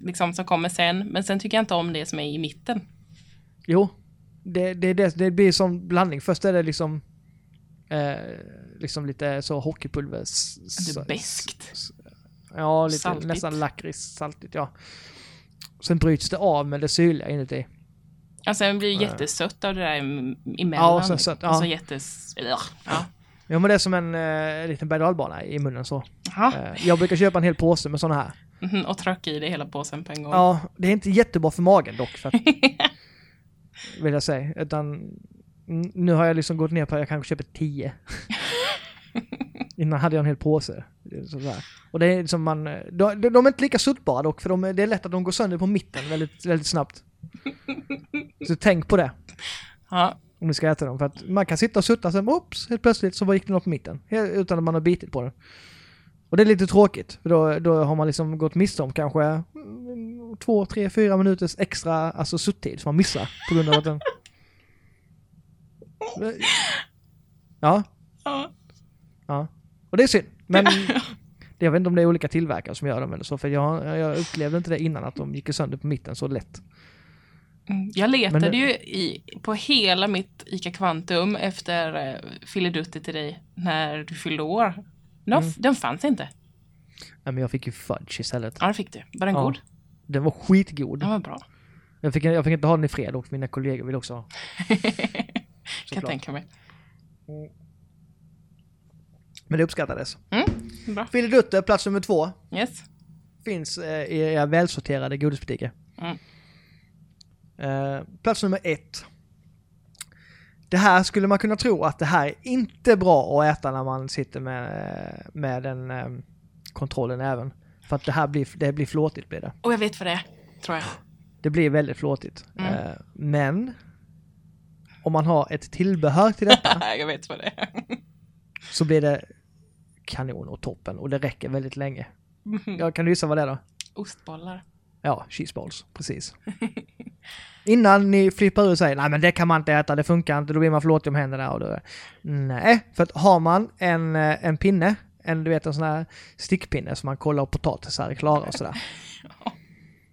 liksom som kommer sen. Men sen tycker jag inte om det som är i mitten. Jo, det, det, det, det blir som blandning. Först är det liksom eh, liksom lite så hockeypulver. Det är beskt. Ja, lite, Saltigt. nästan lakrits, saltigt ja. Sen bryts det av med det syrliga inuti. Alltså den blir jättesött av det där em- emellan. Ja, och sen sött, ja. Och så jättes... Ja. Ja, men det är som en eh, liten berg i munnen så. Eh, jag brukar köpa en hel påse med sådana här. Mhm, Och trycka i det hela påsen på en gång. Ja, det är inte jättebra för magen dock. För att, vill jag säga. Utan mm, nu har jag liksom gått ner på att jag kanske köper tio. Innan hade jag en hel påse. Sådär. Och det är som man, de, de är inte lika suttbara dock, för de, det är lätt att de går sönder på mitten väldigt, väldigt snabbt. Så tänk på det, Ja. om ni ska äta dem. För att man kan sitta och sutta sen, oops, helt plötsligt så gick den upp på mitten. Utan att man har bitit på den. Och det är lite tråkigt, för då, då har man liksom gått miste om kanske två, tre, fyra minuters extra alltså suttid som man missar på grund av att den... Ja, Ja. ja. Och det är synd. Men jag vet inte om det är olika tillverkare som gör dem eller så, för jag, jag upplevde inte det innan att de gick sönder på mitten så lätt. Mm. Jag letade det- ju i, på hela mitt ICA Kvantum efter uh, filidutti till dig när du fyllde år. Den, Mm. den fanns inte. Nej, men jag fick ju fudge istället. Ja, det fick du. Var den Ja. god? Den var skitgod. Den var bra. Jag fick, jag fick inte ha den i fred och mina kollegor vill också ha. kan jag tänka mig. Men det uppskattades. Mm, bra. Plats nummer två. Yes. Finns eh, i era välsorterade godisbutiker. Mm. Eh, plats nummer ett. Det här skulle man kunna tro att det här är inte bra att äta när man sitter med, med den eh, kontrollen även. För att det här blir, det blir flåtigt blir det. Och jag vet vad det är, tror jag. Det blir väldigt flåtigt. Mm. Eh, men om man har ett tillbehör till detta jag vet vad det är. så blir det kanon och toppen och det räcker väldigt länge. Mhm. Ja, kan du gissa vad det är då? Ostbollar. Ja, cheeseballs, precis. Innan ni flippar ur och säger nej men det kan man inte äta, det funkar inte, då blir man förlåtig om händerna och då. Nej, för att har man en, eh, en pinne, en du vet en sån här stickpinne som man kollar potatisar är klara och sådär.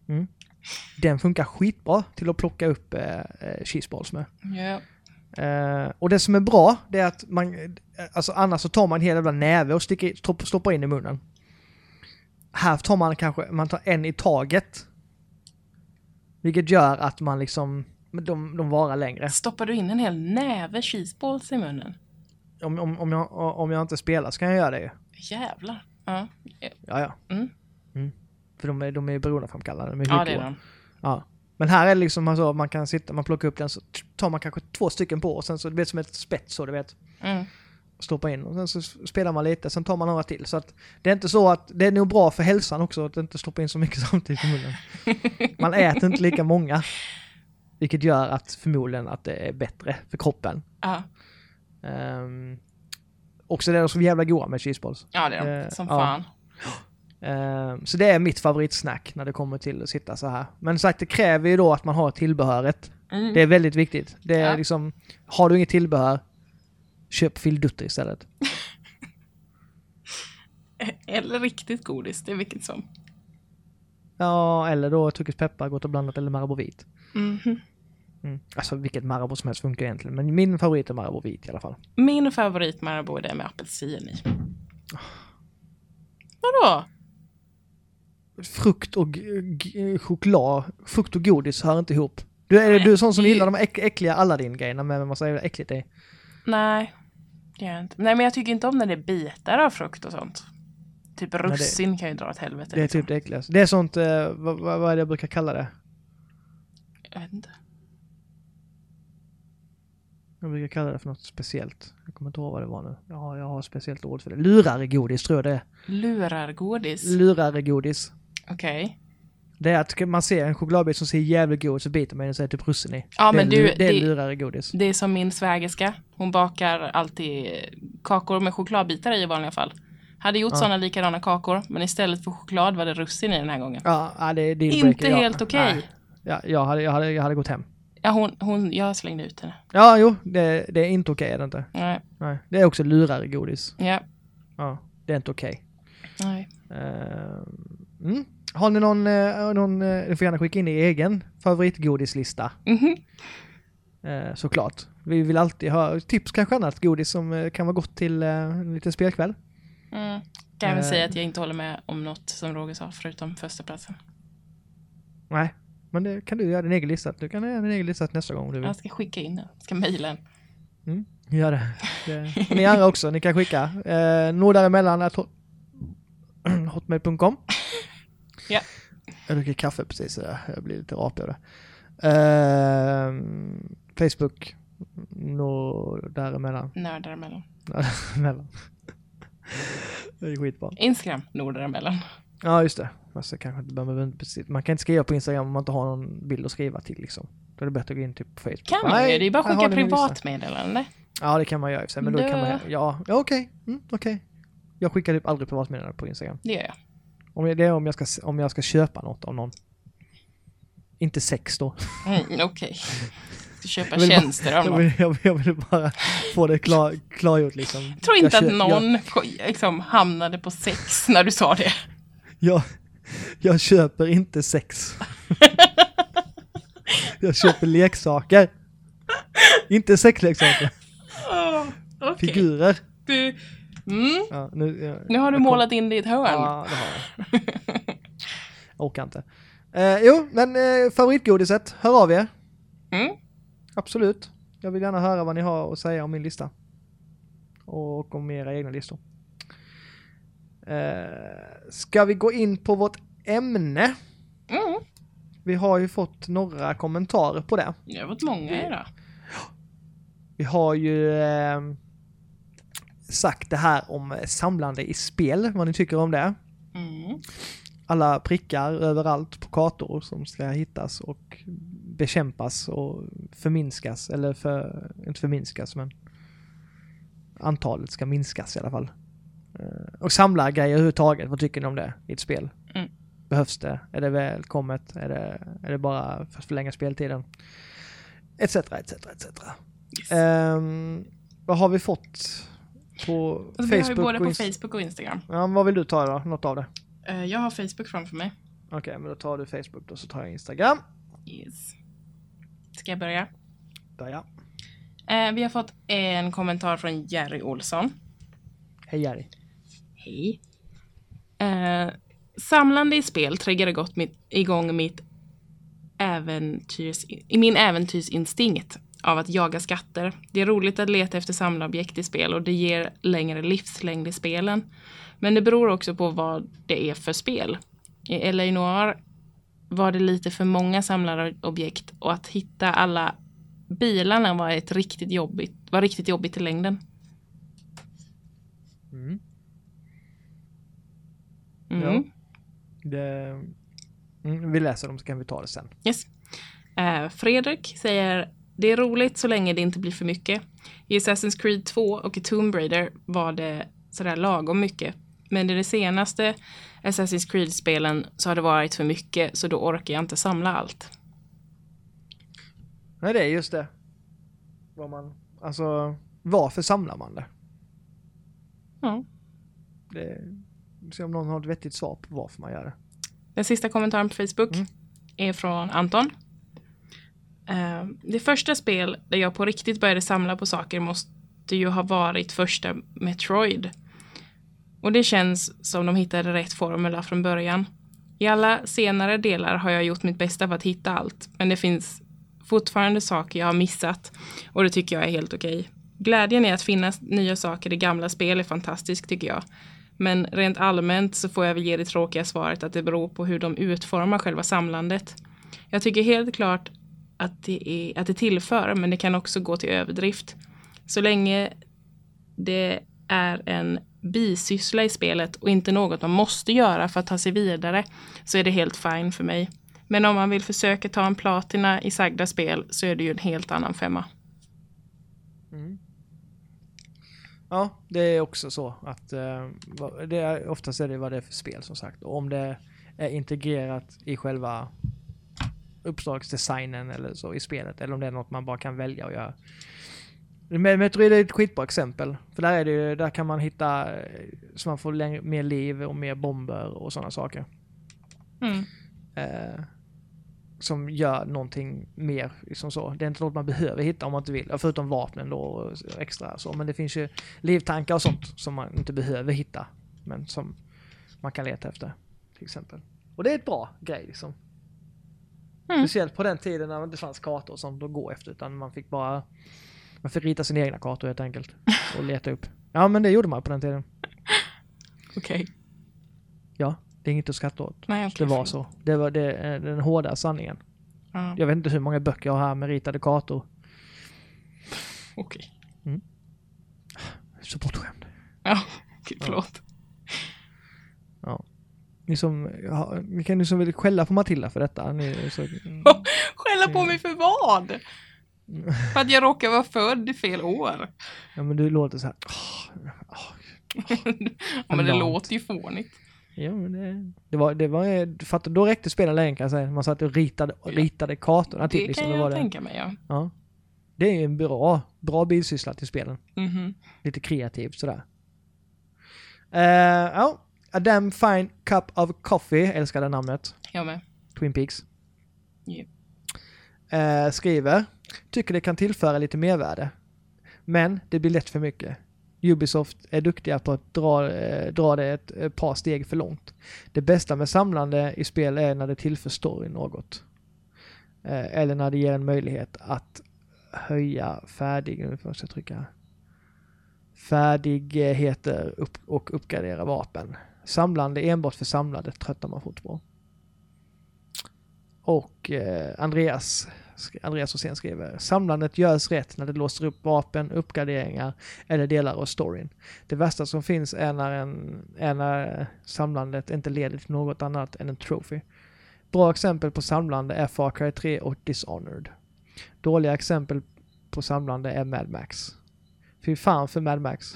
Mm. Den funkar skitbra till att plocka upp eh, eh, cheeseballs med. Ja. Eh, och det som är bra, det är att man, eh, alltså annars så tar man en hel jävla näve och sticker, stopp- stoppar in i munnen. Här tar man kanske, man tar en i taget. Vilket gör att man liksom, de, de varar längre. Stoppar du in en hel näve cheeseballs i munnen? Om, om, om, jag, om jag inte spelar så kan jag göra det ju. Jävlar. Ja, Ja, ja. Mm. Mm. För de är, de är beroendeframkallande, de är ja det är de. Ja. Men här är det liksom alltså, man kan sitta, man plockar upp den så tar man kanske två stycken på och sen så det blir som ett spett så du vet. Mm. Stoppa in och sen så spelar man lite, sen tar man några till. Så att det är inte så att, det är nog bra för hälsan också att inte stoppa in så mycket samtidigt i munnen. Man äter inte lika många. Vilket gör att förmodligen att det är bättre för kroppen. Ja. Um, också det är så jävla goda med cheeseballs. ja, det är de. Eh, Som ja. fan. Ehm, så det är mitt favoritsnack när det kommer till att sitta så här. Men sagt, det kräver ju då att man har tillbehöret. Mm. Det är väldigt viktigt. Det är Ja. liksom, har du inget tillbehör, köp fildutter istället. Eller riktigt godis, det är vilket som. Ja, eller då turkisk peppar, gott och blandat eller Marabou vit. Mhm. Mm. Alltså vilket Marabou som helst funkar egentligen, men min favorit är Marabou vit i alla fall. Min favorit Marabou är det med apelsin i. Vadå? Frukt och choklad, frukt och godis hör inte ihop. Du är, du är sån som det- gillar de äck, äckliga Aladdin-grejerna med massa jävla äckligt i. Nej, det gör jag inte. Nej, men jag tycker inte om när det är bitar av frukt och sånt. Typ det- russin kan ju dra åt helvete. Det är liksom. typ det äckligaste. Det är sånt, eh, vad, vad är det jag brukar kalla det? Jag vet inte. Jag brukar kalla det för något speciellt. Jag kommer inte ihåg vad det var nu. Ja, jag har ett speciellt ord för det. Luraregodis tror jag det är. Lurargodis. Luraregodis. Okej. Det är att man ser en chokladbit som ser jävligt god ut så biter man den och så är det typ russin i. Ja, det men är, du, det är det- luraregodis. Det är som min svägerska. Hon bakar alltid kakor med chokladbitar i i vanliga fall. Hade gjort Ja. sådana likadana kakor, men istället för choklad var det russin i den här gången. Ja, det är dealbreaker. Inte ja. helt okej. Nej. Ja, jag hade, jag, hade, jag hade gått hem. Ja, hon, hon, jag slängde ut henne. Ja, jo, det, det är inte okej är det inte. Nej. Nej. Det är också luraregodis. Ja. Ja, det är inte okej. Nej. Eh, mm. Har ni någon, uh, någon uh, ni får gärna skicka in er egen favoritgodislista. Mhm. eh, såklart. Vi vill alltid ha tips kanske annat godis som eh, kan vara gott till eh, en liten spelkväll. Mm. Kan jag väl Eh. säga att jag inte håller med om något som Roger sa, förutom första platsen. Nej, men det kan du göra din egen lista. Du kan göra din egen lista nästa gång om du vill. Jag ska skicka in den. Jag ska mejla den. Mm, gör det. det. Ni andra också, ni kan skicka. Eh, hot- hotmail.com. Ja. Jag dricker kaffe precis sådär. Jag blir lite rapig av det. Eh, Facebook. Nå däremellan. Nördar emellan. Däremellan. det är skitbra. Instagram, nordar emellan. Ja, just det. Jag kanske inte behöver, precis. Man kan inte skriva på Instagram om man inte har någon bild att skriva till liksom. Då är det bättre att gå in typ på Facebook. Kan man ju. Det är bara att skicka privatmeddelande. Ja, det kan man göra i men då kan man... Ja, ja okej. Mm, okej. Jag skickar typ aldrig privatmeddelanden på Instagram. Det gör jag. Om jag, det är om jag, ska, om jag ska köpa något av någon. Inte sex då. Mm, Okej. Ska köpa Jag vill bara- tjänster av Jag någon. vill, jag, jag vill bara få det klar, klargjort liksom. Jag tror inte jag att någon liksom hamnade på sex när du sa det. Jag, jag, jag köper inte sex. jag köper leksaker. Inte sexleksaker. Oh, Okej. Figurer. Du, mm, Ja, nu, jag, nu har du jag kom- målat in ett hörn. Ja, det har jag. Jag orkar inte. Eh, jo, men eh, favoritgodiset, hör av er. Mm. Absolut. Jag vill gärna höra vad ni har att säga om min lista. Och om era egna listor. Eh, ska vi gå in på vårt ämne? Mm. Vi har ju fått några kommentarer på det. Det har varit många idag. Vi har ju eh, sagt det här om samlande i spel, vad ni tycker om det. Mm. Alla prickar överallt på kartor som ska hittas och bekämpas och förminskas, eller för, inte förminskas men antalet ska minskas i alla fall. Eh, och samla grejer överhuvudtaget. Vad tycker ni om det i ett spel? Mm. Behövs det? Är det välkommet? Är det, är det bara för att förlänga speltiden? Etc, etc, etc. Yes. Ehm, vad har vi fått på Alltså, vi har ju Facebook både på Facebook och Instagram. Ja, vad vill du ta då? Något av det? Eh, jag har Facebook framför mig. Okej, men då tar du Facebook då så tar jag Instagram. Yes. Ska jag börja? Där ja. Eh, vi har fått en kommentar från Jerry Olsson. Hej Jerry. Hej. Eh, samlande i spel triggade gott mitt, igång mitt äventyrs, min äventyrsinstinkt av att jaga skatter. Det är roligt att leta efter samlarobjekt i spel och det ger längre livslängd i spelen. Men det beror också på vad det är för spel. I LA Noir var det lite för många samlarobjekt och att hitta alla bilarna var ett riktigt jobbigt, var riktigt jobbigt i längden. Mm. Mm. Ja. Det, mm, vi läser dem så kan vi ta det sen. Yes. Eh, Fredrik säger det är roligt så länge det inte blir för mycket. I Assassin's Creed 2 och i Tomb Raider var det sådär lagom mycket. Men i de senaste Assassin's Creed-spelen så har det varit för mycket så då orkar jag inte samla allt. Nej, det är just det. Vad man, alltså, varför samlar man det? Ja. det se om någon har ett vettigt svar på varför man gör det. Den sista kommentaren på Facebook Mm. är från Anton. Ehm, det första spel där jag på riktigt började samla på saker måste ju ha varit första Metroid. Och det känns som de hittade rätt formula från början. I alla senare delar har jag gjort mitt bästa för att hitta allt, men det finns fortfarande saker jag har missat och det tycker jag är helt okej. Glädjen i att finna nya saker i gamla spel är fantastisk tycker jag. Men rent allmänt så får jag väl ge det tråkiga svaret att det beror på hur de utformar själva samlandet. Jag tycker helt klart att det, är, att det tillför, men det kan också gå till överdrift. Så länge det är en bisyssla i spelet och inte något man måste göra för att ta sig vidare så är det helt fine för mig. Men om man vill försöka ta en platina i sagda spel så är det ju en helt annan femma. Mm. Ja, det är också så att eh, det är, oftast är det vad det är för spel som sagt. Och om det är integrerat i själva uppdragsdesignen eller så i spelet. Eller om det är något man bara kan välja att göra. Men Metroid är ett skitbra exempel. För där, är det, ju- där kan man hitta eh, så man får längre, mer liv och mer bomber och sådana saker. Mm. Eh, som gör någonting mer. Liksom så. Det är inte något man behöver hitta om man inte vill. Förutom vapnen då och extra så. Men det finns ju livtankar och sånt som man inte behöver hitta. Men som man kan leta efter. Till exempel. Och det är ett bra grej liksom. Mm. Speciellt på den tiden när det inte fanns kartor som att gå efter. Utan man fick bara man fick rita sina egna kartor helt enkelt. Och leta upp. Ja men det gjorde man på den tiden. Okej. Ja, det är inget att skratta åt. Nej, okej, Det var så. Det var det, den hårda sanningen. Ja, Jag vet inte hur många böcker jag har här med ritade kartor. okej. Så bortskämd. Ja, okej, förlåt. Ni som, ja, ni kan som vill skälla på Matilda för detta. Ni, så, Skälla på mig för vad? För att jag råkar vara född i fel år. ja men du låter så här. "Åh, åh." ja, men det låter ju fånigt. Ja men det, det var, det var, för att då räckte spelen längre kan jag säga. Man satt och ritade, och ritade kartorna till. Det liksom, kan jag det, tänka mig, ja. ja. Det är ju en bra, bra bilsyssla till spelen. Mhm. Lite kreativt sådär. Uh, ja, A Damn Fine Cup of Coffee, älskar det namnet. Jag med. Twin Peaks. Ja. Eh, skriver, tycker det kan tillföra lite mervärde. Men det blir lätt för mycket. Ubisoft är duktiga på att dra, eh, dra det ett, par steg för långt. Det bästa med samlande i spel är när det tillför storyn något. Eh, eller när det ger en möjlighet att höja färdig, nu får jag trycka, färdigheter och uppgradera vapen. Samlande enbart för samlande tröttar man fort på. Och eh, Andreas, Andreas Rosén skriver Samlandet görs rätt när det låser upp vapen, uppgraderingar eller delar av storyn. Det värsta som finns är när, en, är när samlandet inte leder till något annat än en trophy. Bra exempel på samlande är Far Cry 3 och Dishonored. Dåliga exempel på samlande är Mad Max. Fy fan för Mad Max.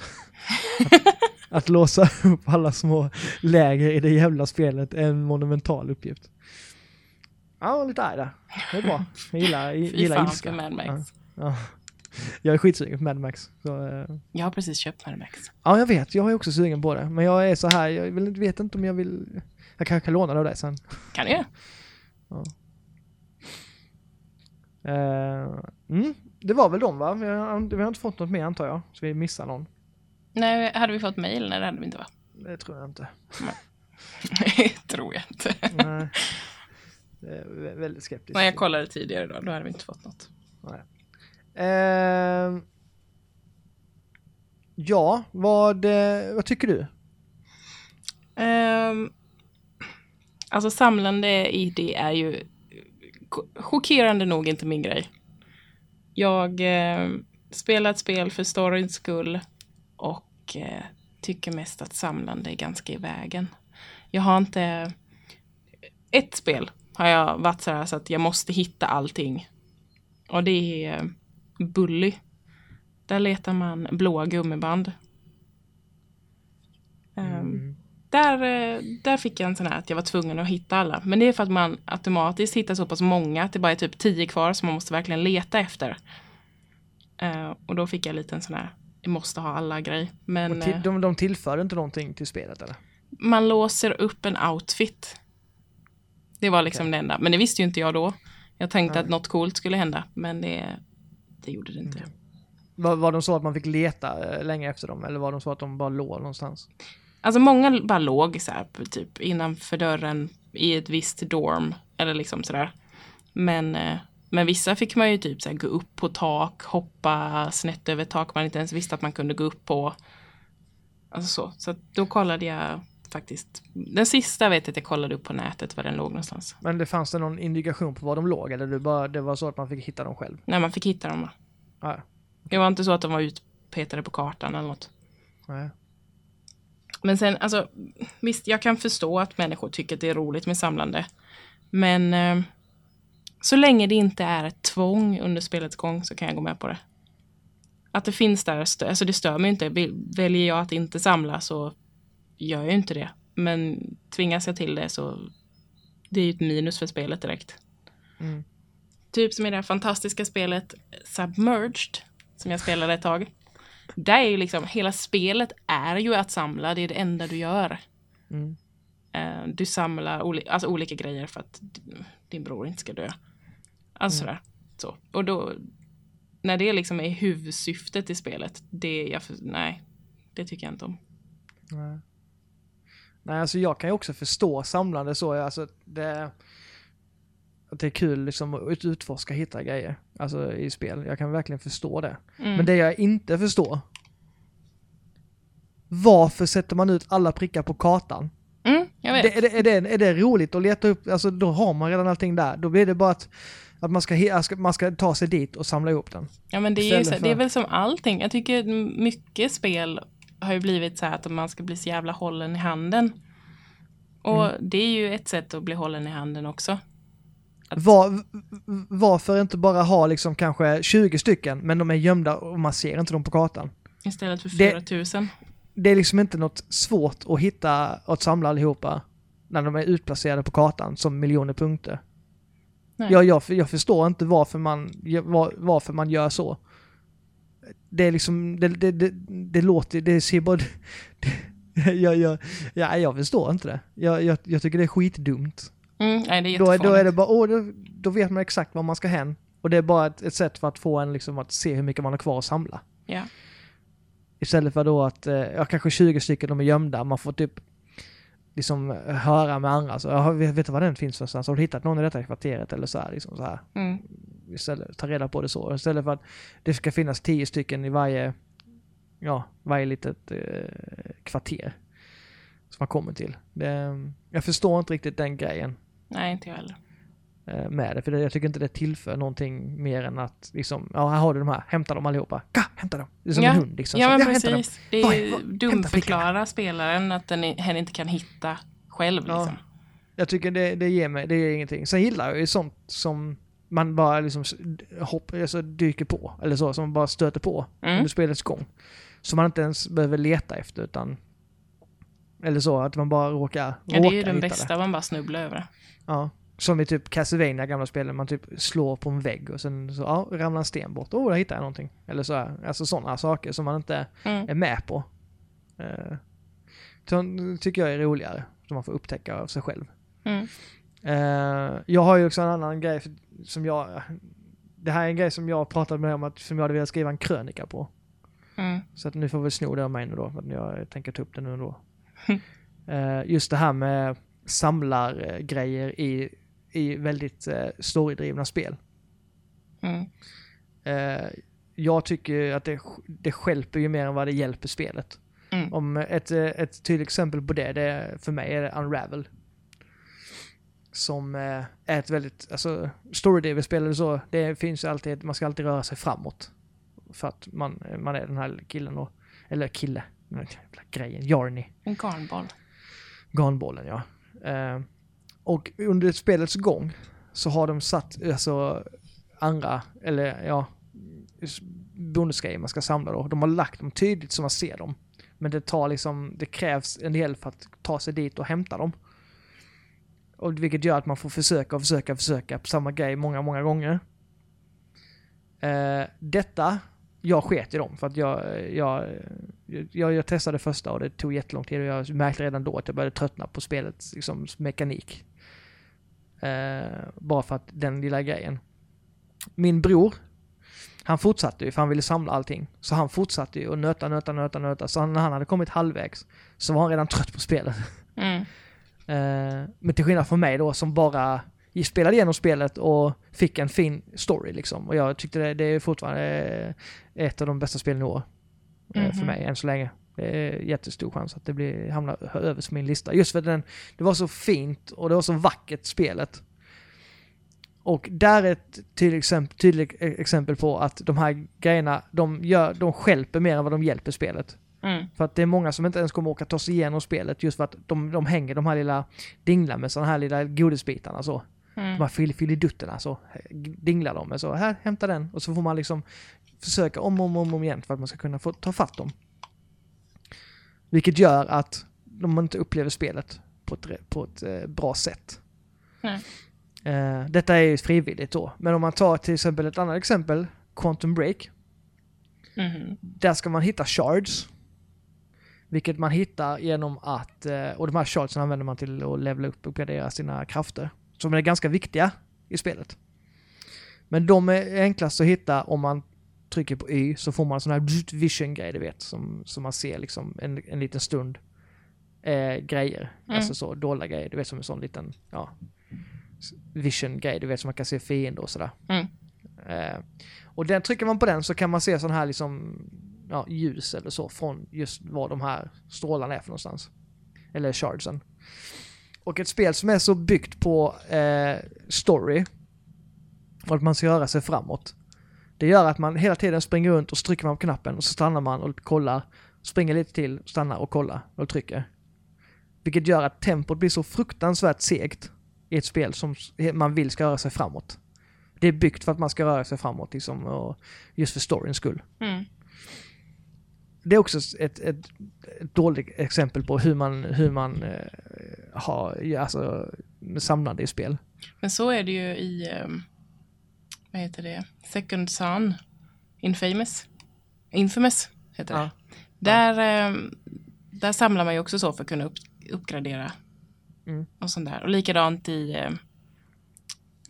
Att låsa upp alla små läger i det jävla spelet är en monumental uppgift. Ja, lite arg där. Det är bra. Jag gillar, Fy gillar fan ilska. Mad Max. Ja. Jag är skitsugen på Mad Max. Så, eh, Jag har precis köpt Mad Max. ja, jag vet. Jag är också sugen på det. Men jag är så här, jag vill, vet inte om jag vill... Jag kanske kan låna det av dig sen. Kan du göra? Eh, mm, det var väl de va? Vi har, vi har inte fått något mer antar jag. Så vi missar någon. Nej, hade vi fått mail? Nej, det hade vi inte va? Det tror jag inte. Nej, tror jag inte. Nej. Det vä- väldigt skeptiskt. Nej, jag kollade tidigare då. Då hade vi inte fått något. Eh, ja, vad, eh, vad tycker du? Um, alltså samlande i det är ju ch- chockerande nog inte min grej. Jag eh, spelar ett spel för storyns skull och eh, tycker mest att samlande är ganska i vägen. Jag har inte... Ett spel har jag varit så här så att jag måste hitta allting. Och det är eh, Bully. Där letar man blåa gummiband. Ehm, där, eh, där fick jag en sån här att jag var tvungen att hitta alla. Men det är för att man automatiskt hittar så pass många att det bara är typ tio kvar som man måste verkligen leta efter. Eh, och då fick jag lite en sån här, måste ha alla grej. Men till, eh, de, de tillför inte någonting till spelet eller? man låser upp en outfit. Det var liksom det enda. Men det visste ju inte jag då. Jag tänkte Nej. att något coolt skulle hända. Men det, det gjorde det inte. Var, var de så att man fick leta eh, länge efter dem eller var de så att de bara låg någonstans? Alltså många bara låg så här, typ innanför dörren i ett visst dorm. Eller liksom sådär. Men, eh, men vissa fick man ju typ så här, gå upp på tak, hoppa snett över tak man inte ens visste att man kunde gå upp på. Alltså så. Så då kollade jag faktiskt. Den sista vet jag att jag kollade upp på nätet var den låg någonstans. Men det fanns det någon indikation på var de låg eller det, bara, det var så att man fick hitta dem själv? När man fick hitta dem. va? Ja, Det var inte så att de var utpetade på kartan eller något. nej. Men sen, alltså, visst, jag kan förstå att människor tycker att det är roligt med samlande. Men eh, så länge det inte är ett tvång under spelets gång så kan jag gå med på det. Att det finns där, alltså det stör mig inte. Väljer jag att inte samla så gör jag inte det. Men tvingas jag till det så det är ju ett minus för spelet direkt. Mm. Typ som i det här fantastiska spelet Submerged, som jag spelade ett tag. Där är ju liksom, hela spelet är ju att samla, det är det enda du gör. Mm. Eh, du samlar oli- alltså olika grejer för att din bror inte ska dö. Alltså sådär. Så. Och då, när det liksom är huvudsyftet i spelet, det, jag, nej, det tycker jag inte om. Nej. Nej, alltså jag kan ju också förstå samlande så. Alltså det, att det är kul liksom att utforska, hitta grejer. Alltså i spel. Jag kan verkligen förstå det. Mm. Men det jag inte förstår. Varför sätter man ut alla prickar på kartan? Mm. Det, är, det, är, det, är det roligt att leta upp? Alltså då har man redan allting där. Då blir det bara att, att man, ska, man ska ta sig dit och samla ihop den. Ja men det är, ju så, det är för- väl som allting. Jag tycker mycket spel har ju blivit så här att man ska bli så jävla hållen i handen. Och Mm. det är ju ett sätt att bli hållen i handen också. Att- Var, varför inte bara ha liksom kanske 20 stycken, men de är gömda och man ser inte dem på kartan? Istället för Det- 4000. Det är liksom inte något svårt att hitta och att samla allihopa när de är utplacerade på kartan som miljoner punkter. Nej. Jag, jag, jag förstår inte varför man, var, varför man gör så. Det är liksom, det, det, det, det låter, det ser bara... Det, jag, jag, ja, jag förstår inte det. Jag, jag, jag tycker det är skitdumt. Mm, nej, det är Då då är det bara, åh, då, då vet man exakt var man ska hän. Och det är bara ett, ett sätt för att få en liksom att se hur mycket man har kvar att samla. Ja. Istället för då att, eh, ja kanske 20 stycken de är gömda, man får typ liksom eh, höra med andra. Så, jag vet, du vad den finns någonstans? Har du hittat någon i detta kvarteret eller så här? Liksom så här. Mm. Istället, ta reda på det så. Istället för att det ska finnas 10 stycken i varje, ja, varje litet eh, kvarter. Som man kommer till. Det, jag förstår inte riktigt den grejen Nej, inte jag heller. Eh, med det. För det, jag tycker inte det tillför någonting mer än att liksom, ja här har du de här, hämta dem allihopa. Ka, hämta dem! Det är som Ja. en hund liksom. Ja, men dem. precis. Det är ju dumförklara spelaren att den, hen inte kan hitta själv. Ja. Liksom. Jag tycker det, det ger mig, det ger ingenting. Sen gillar jag ju sånt som man bara liksom hopp, alltså dyker på. Eller så, som man bara stöter på Mm. under spelets gång. Som man inte ens behöver leta efter utan Eller så, att man bara råkar, Ja, det är ju råkar den bästa, man bara snubblar över det. Ja. Som i typ Castlevania gamla spelen, man typ slår på en vägg och sen så, ja, ramlar en sten bort. Åh, oh, där hittade jag någonting. Eller så här. Alltså sådana saker som man inte Mm. är med på. Uh, tycker jag är roligare, som man får upptäcka av sig själv. Mm. Eh, jag har ju också en annan grej som jag... Det här är en grej som jag pratade med om att som jag hade velat skriva en krönika på. Mm. Så att nu får vi sno det av mig nu då, för jag tänker ta upp det nu ändå. Eh, just det här med samlargrejer i, i väldigt uh, storydrivna spel. Mm. Eh, jag tycker att det, det skälper ju mer än vad det hjälper spelet. Mm. Om ett, eh, ett tydligt exempel på det, det för mig är det Unravel. Som eh, är ett väldigt, alltså story spel eller så, det finns ju alltid, man ska alltid röra sig framåt. För att man, man är den här killen då, eller kille, den jävla grejen, Jarny. En garnboll. Garnbollen ja. Och under spelets gång så har de satt alltså andra, eller ja, bonusgrejer man ska samla då. De har lagt dem tydligt så man ser dem. Men det tar liksom, det krävs en del för att ta sig dit och hämta dem. Och vilket gör att man får försöka och försöka och försöka på samma grej många, många gånger. Eh, detta, jag sket i dem för att jag, jag, jag, jag testade första och det tog jättelång tid och jag märkte redan då att jag började tröttna på spelets liksom, mekanik. Eh, bara för att den lilla grejen. Min bror, han fortsatte ju för han ville samla allting. Så han fortsatte ju och nöta, nöta, nöta, nöta. Så när han hade kommit halvvägs så var han redan trött på spelet. Mm. Eh, men till skillnad från mig då som bara spelade igenom spelet och fick en fin story liksom. Och jag tyckte det, det är fortfarande ett av de bästa spelen i år. eh, Mhm. För mig än så länge. Är jättestor chans att det blir, hamnar överst på min lista. Just för att den, det var så fint och det var så vackert spelet. Och där är ett tydligt exempel, tydligt exempel på att de här grejerna, de, gör, de stjälper mer än vad de hjälper spelet. Mm. För att det är många som inte ens kommer åka ta sig igenom spelet just för att de, de hänger de här lilla dinglar med sådana här lilla godisbitarna så. De Mm. här fill- filidutterna så dinglar de med så. Här, hämta den. Och så får man liksom försöka om och om, om igen för att man ska kunna få ta fatt dem. Vilket gör att de inte upplever spelet på ett, på ett eh, bra sätt. Nej. Eh, detta är ju frivilligt då. Men om man tar till exempel ett annat exempel, Quantum Break. Mhm. Där ska man hitta shards. Vilket man hittar genom att, eh, och de här shardsen använder man till att levela upp och uppgradera sina krafter. Som är ganska viktiga i spelet. Men de är enklast att hitta om man trycker på Y så får man en sån här vision-grej du vet. Som, som man ser liksom en, en liten stund. Eh, grejer. Mm. Alltså så dolda grejer. Du vet som en sån liten, ja. Vision-grej. Du vet som man kan se fiender och sådär. Mm. Eh, och den, trycker man på den så kan man se sån här liksom ja, ljus eller så från just var de här strålarna är för någonstans. Eller shardsen. Och ett spel som är så byggt på eh, story och att man ska röra sig framåt. Det gör att man hela tiden springer runt och så trycker man på knappen och så stannar man och kollar. Springer lite till, stannar och kollar och trycker. Vilket gör att tempot blir så fruktansvärt segt i ett spel som man vill ska röra sig framåt. Det är byggt för att man ska röra sig framåt liksom, och just för storyns skull. Mm. Det är också ett, ett, ett dåligt exempel på hur man, hur man eh, har, alltså, samlande i spel. Men så är det ju i, ehm, vad heter det, Second Son, Infamous. Infamous heter det. Ja. Där, ehm, där samlar man ju också så för att kunna upp, uppgradera. Mm. Och sånt där. Och likadant i,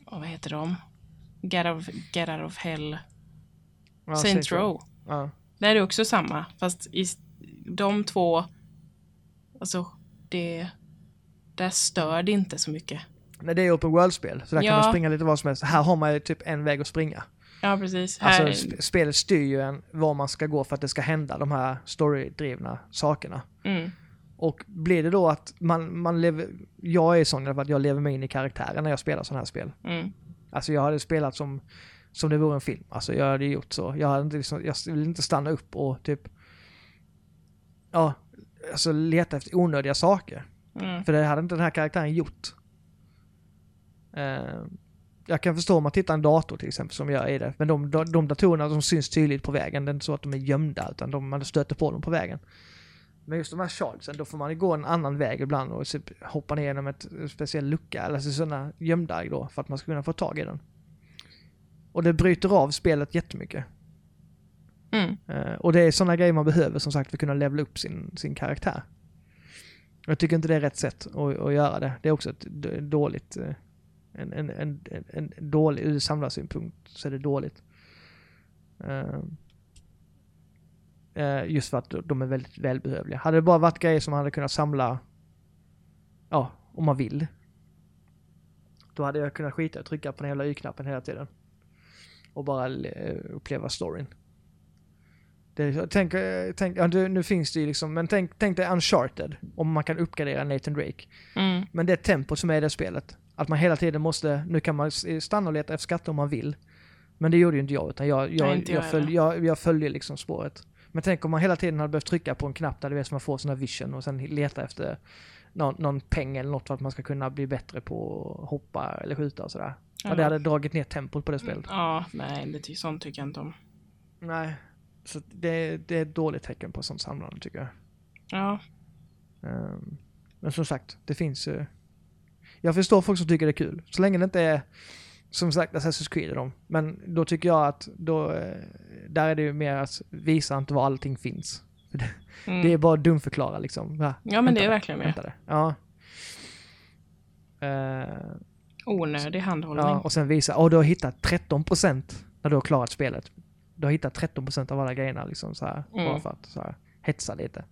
oh, vad heter de? Get out of, Get out of Hell, Ja, Saints Row. Ja. Där är det också samma, fast i de två, alltså det, där stör det inte så mycket. Nej, det är open world-spel, så där kan Ja. man springa lite vad som helst. Här har man ju typ en väg att springa. Ja, precis. Alltså Här, sp- spelet styr ju en var man ska gå för att det ska hända de här storydrivna sakerna. mm, Och blir det då att man, man lever, jag är sån i alla fall att jag lever mig in i karaktären när jag spelar sådana här spel. mm, Alltså jag hade spelat som, som det vore en film. Alltså jag hade gjort så. Jag, hade inte, liksom, jag vill inte stanna upp och typ, ja, alltså leta efter onödiga saker. mm, För det hade inte den här karaktären gjort. Eh, jag kan förstå om man tittar en dator till exempel som gör i det. Men de, de datorerna som syns tydligt på vägen, det är inte så att de är gömda utan de, man stöter på dem på vägen. Men just de här shardsen, då får man gå en annan väg ibland och typ hoppa ner genom ett speciell lucka eller så sådana gömda då för att man ska kunna få tag i den. Och det bryter av spelet jättemycket. Mm. Eh, och det är sådana grejer man behöver som sagt för att kunna levela upp sin, sin karaktär. Jag tycker inte det är rätt sätt att, att göra det. Det är också ett dåligt, eh, en, en, en, en, en dålig, ur samlarsynpunkt så är det dåligt. Eh, eh, just för att de är väldigt välbehövliga. Hade det bara varit grejer som man hade kunnat samla, ja, om man vill. Då hade jag kunnat skita och trycka på den jävla Y-knappen hela tiden. Och bara eh, uppleva storyn. Det är, tänk, eh, tänk, ja, nu finns det ju liksom, men tänk, tänk dig Uncharted, om man kan uppgradera Nathan Drake. Mm. Men det tempot som är i det spelet, att man hela tiden måste, nu kan man s- stanna och leta efter skatter om man vill. Men det gjorde ju inte jag, utan jag, jag, Nej, jag följ, jag, jag följde liksom spåret. Men tänk om man hela tiden hade behövt trycka på en knapp där du vet så man får sån här vision och sen leta efter någon, någon peng eller något för att man ska kunna bli bättre på att hoppa eller skjuta och sådär. Ja, det hade dragit ner tempot på det spelet. Ja, nej, det, sånt tycker jag inte om. Nej. Så det, det är ett dåligt tecken på sånt samlande tycker jag. Ja, Ehm, men som sagt, det finns ju... Jag förstår folk som tycker det är kul. Så länge det inte är som sagt Assassin's Creed är de. Men då tycker jag att då, eh, där är det ju mer att visa inte var allting finns. Mm. det är bara dumförklara liksom. Ja, ja men det är verkligen det. vänta det. Ja. Eh, Onödig handhållning. ja, och sen visa, åh du har hittat 13% när du har klarat spelet. Du har hittat 13% av alla grejerna liksom så här. Bara Mm. för att så här, hetsa lite.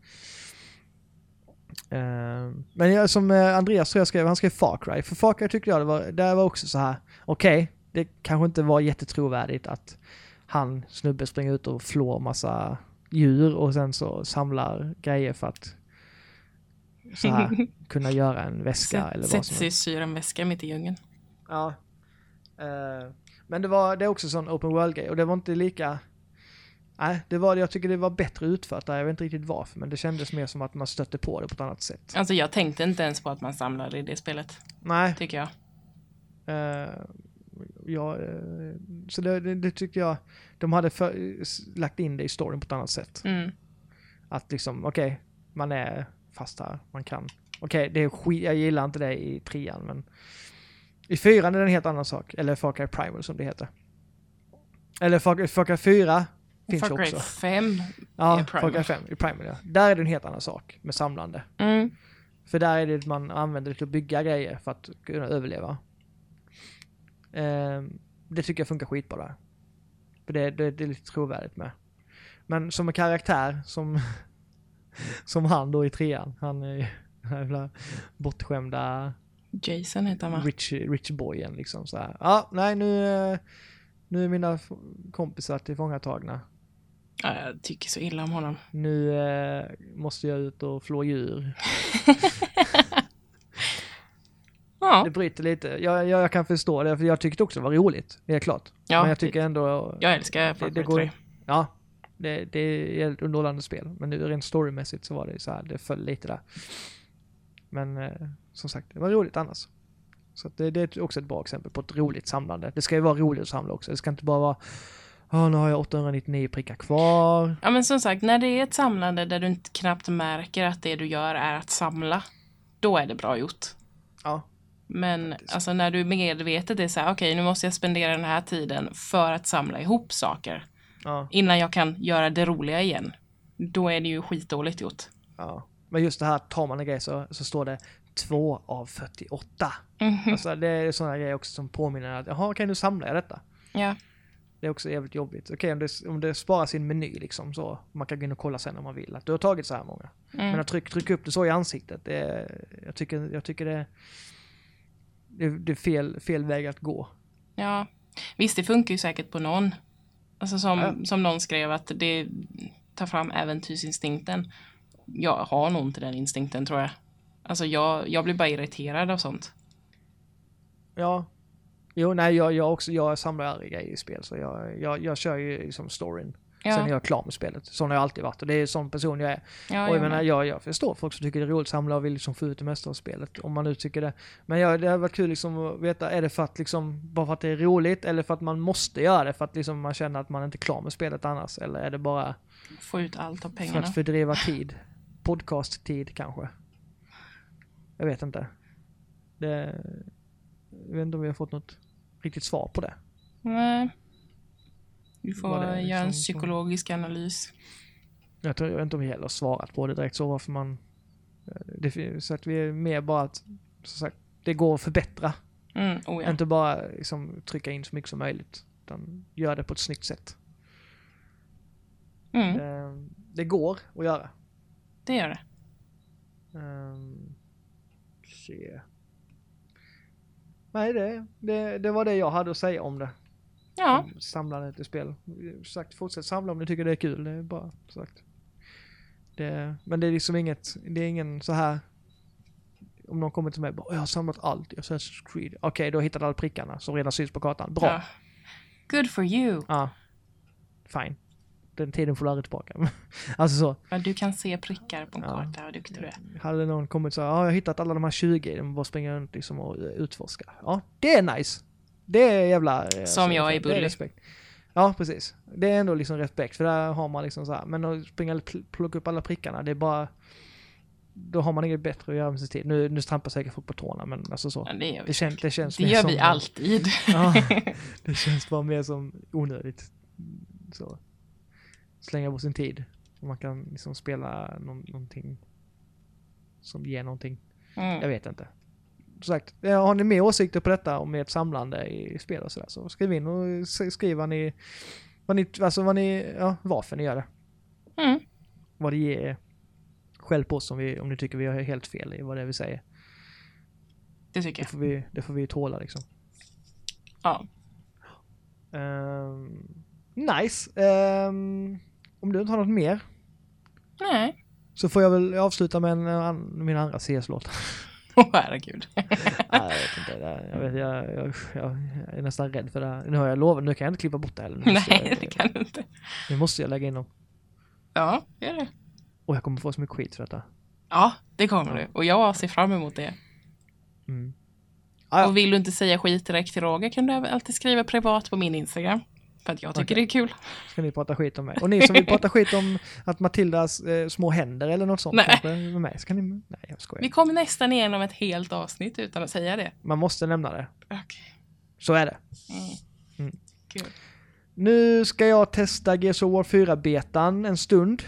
Eh, men jag, som eh, Andreas tror jag skrev, han skrev Far Cry. För Far Cry tyckte jag det var, där var också så här, okej, det kanske inte var jättetrovärdigt att han, snubbe, springer ut och flår massa djur och sen så samlar grejer för att så här, kunna göra en väska eller vad Sätt som sig i syr en väska mitt i djungeln. Ja. Eh, men det var det är också sån open world-grej och det var inte lika... Nej, det var, jag tycker det var bättre utfört där. Jag vet inte riktigt varför, men det kändes mer som att man stötte på det på ett annat sätt. Alltså jag tänkte inte ens på att man samlade i det spelet, Nej, tycker jag. eh, ja, eh, så det, det, det tyckte jag, de hade för, lagt in det i storyn på ett annat sätt. Mm. Att liksom, okej, man är fast här, man kan. Okej, det är skit, jag gillar inte det i trean, men i fyran är det en helt annan sak. Eller Far Cry Primal som det heter. Eller Far, Far Cry 4 finns Far Cry också. 5. Ja, Far. Cry 5 i Primal ja. Där är det en helt annan sak med samlande. Mm. För där är det att man använder det till att bygga grejer för att kunna överleva. Ehm, det tycker jag funkar skitbra där. För det, det, det är lite trovärdigt med. Men som en karaktär som, som han då i trean, han är ju den jävla bortskämda Jason heter han va? rich, rich boyen liksom så här. Ja, nej nu, eh, nu är mina kompisar tillfångatagna. Ja, jag tycker så illa om honom. Nu eh, måste jag ut och flå djur. Ja, Det bryter lite. Jag, jag, jag kan förstå det, för jag tyckte också det var roligt. Det är klart. Ja, Men jag tycker ändå... jag älskar Far det, Cry det går, 3. Ja, det, det är ett underhållande spel. Men nu rent storymässigt så var det så här, det föll lite där. Men eh, som sagt, det var roligt annars. Så det, det är också ett bra exempel på ett roligt samlande. Det ska ju vara roligt att samla också. Det ska inte bara vara Ja, nu har jag 899 prickar kvar. Ja men som sagt, när det är ett samlande där du inte knappt märker att det du gör är att samla, då är det bra gjort. Ja. Men alltså när du medvetet är så här, okej nu måste jag spendera den här tiden för att samla ihop saker Ja, innan jag kan göra det roliga igen. Då är det ju skitdåligt gjort. ja. Men just det här, tar man en grej så, så står det 2 av 48. Mhm. Alltså det är sådana grejer också som påminner att, jaha, kan du samla detta? Ja. Det är också jävligt jobbigt. Okej, om, det, om det sparar sin meny liksom så, man kan gå in och kolla sen om man vill, att du har tagit så här många. Mm. Men att trycka tryck upp det så i ansiktet, det jag tycker, jag tycker det, det, det är fel, fel väg att gå. Ja, visst det funkar ju säkert på någon. Alltså som, Ja. som någon skrev att det tar fram äventyrsinstinkten. Jag har nog inte den instinkten tror jag. Alltså jag, jag blir bara irriterad av sånt. Ja. Jo, nej, jag, jag, också, jag samlar aldrig grejer i spel, så jag, jag, jag kör ju liksom storyn. Ja, Sen är jag klar med spelet. Sån har jag alltid varit och det är sån person jag är. ja, och jag menar, jag, jag förstår folk som tycker det är roligt att samla och vill liksom få ut det mesta av spelet. Om man nu tycker det. Men jag, det har varit kul liksom att veta, är det för att liksom, bara för att det är roligt eller för att man måste göra det för att liksom man känner att man inte är klar med spelet annars? Eller är det bara Få ut allt av för pengarna. att fördriva tid? podcast-tid kanske. Jag vet inte. Det, jag vet inte om vi har fått något riktigt svar på det. Nej. Vi får det är göra en psykologisk analys. Jag, tror, jag inte om vi heller har svarat på det direkt så varför man... Det, så att vi är mer bara att, som sagt, det går att förbättra. Mm, oh ja. Inte bara liksom, trycka in så mycket som möjligt. Utan göra det på ett snyggt sätt. Mm, Det, det går att göra. det gör det. Um, se. Nej, det, det, det var det jag hade att säga om det. Ja, Om Samlandet i spel. Sagt, fortsätt samla om ni tycker det är kul. Det är bara sagt. Det, men det är liksom inget, det är ingen så här. Om någon kommer till mig och bara, jag har samlat allt i Assassin's Creed. Okej, du har hittat alla prickarna som redan syns på kartan. Bra. ja. Good for you. Ja. Fine. Den tiden får du aldrig tillbaka. alltså så. Ja, du kan se prickar på en Ja. karta, vad duktig du är. Hade någon kommit så ja jag har hittat alla de här 20, de bara springer runt liksom och eh, utforskar. Ja, det är nice. Det är jävla... eh, Som jag i Bully. Ja, precis. Det är ändå liksom respekt, för där har man liksom så här, men att springa och pl- plocka upp alla prickarna, det är bara... Då har man inget bättre att göra med sin tid. Nu, nu trampar säkert folk på tårna, men alltså så. Ja, det gör vi. Det, kän, det känns Det gör som... vi alltid. Ja, det känns bara mer som onödigt. Så. Slänga bort sin tid. Och man kan liksom spela någon, någonting som ger någonting. Jag Mm. vet inte. Som sagt, eh, har ni mer åsikter på detta om ert samlande i spel och sådär så skriv in och skriv vad ni, vad ni, alltså vad ni, ja, varför ni gör det. Mm. Vad det ger skäll på oss om, vi, om ni tycker vi har helt fel i vad det är vi säger. Det tycker Det jag. får vi, det får vi tåla liksom. Ja. Ehm, nice. Ehm, om du inte har något mer Nej. så får jag väl avsluta med en, an, min andra CS-låt. Åh herregud. Nej, jag vet inte. det- Jag, vet, jag, jag, jag är nästan rädd för det här. Nu har jag lovat, nu kan jag inte klippa bort det heller. Nej, jag, det kan du inte. Nu måste jag lägga in dem. Ja, gör det. Och jag kommer få så mycket skit för detta. Ja, det kommer du. Och jag ser fram emot det. Mm. Ah, ja. Och vill du inte säga skit direkt till Roger kan du alltid skriva privat på min Instagram. För att jag tycker Okej. det är kul. Ska ni prata skit om mig? Och ni som vill prata skit om att Matildas eh, små händer eller något sånt Nej. kanske med mig, ska ni... Nej, jag skojar. Vi kommer nästan igenom ett helt avsnitt utan att säga det. Man måste nämna det. Okej. Så är det. Mm. Mm. Nu ska jag testa Gears of War 4-betan en stund.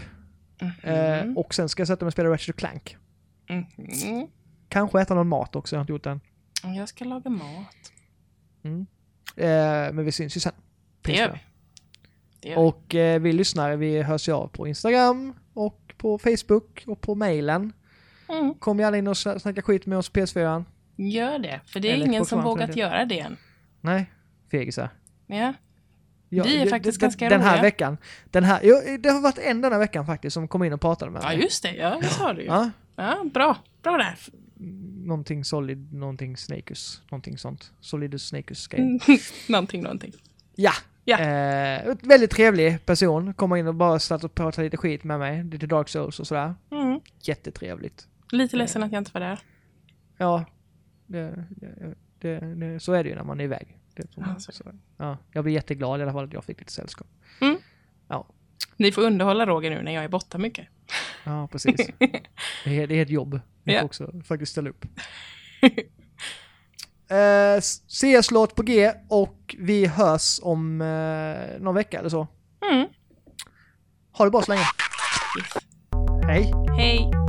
Eh, Mhm. och sen ska jag sätta mig och spela Ratchet Clank. Mhm. Kanske äta någon mat också, jag har inte gjort det än. Jag ska laga mat. Mm. Eh, men vi syns ju sen. Det gör vi. Det gör vi. Och eh, vi lyssnare, vi hörs ju av på Instagram och på Facebook och på mailen. Mm. Kom gärna in och sna- snacka skit med oss på PS4. Gör det. För det är Eller ingen som vågat göra det än. Nej, fegisar. Ja. Ja, Vi är det- faktiskt det- ganska Den här roliga. veckan. Den här, jo, det har varit en denna veckan faktiskt som kom in och pratade med ja, mig. just det. Ja, det sa du ju. Ja, Ja, bra. Bra där. någonting solid, någonting snakus, någonting sånt. Solidus snakus grej. Mm. någonting, någonting. Ja! Ja. Eh, väldigt trevlig person. Kommer in och bara satt och pratade lite skit med mig. Lite Dark Souls och sådär. Mm. Jättetrevligt. Lite ledsen att jag inte var där. Ja, det, det, det, så är det ju när man är iväg. Man, Ja, så. ja, jag blir jätteglad i alla fall att jag fick lite sällskap. Mm. Ja, Ni får underhålla Roger nu när jag är borta mycket. ja precis. det, är, det är ett jobb. Ja. får också faktiskt ställa upp. eh, CS-låt på G och vi hörs om eh, någon vecka eller så. Mm. Ha det bra så länge. Yes. Hej! Hej!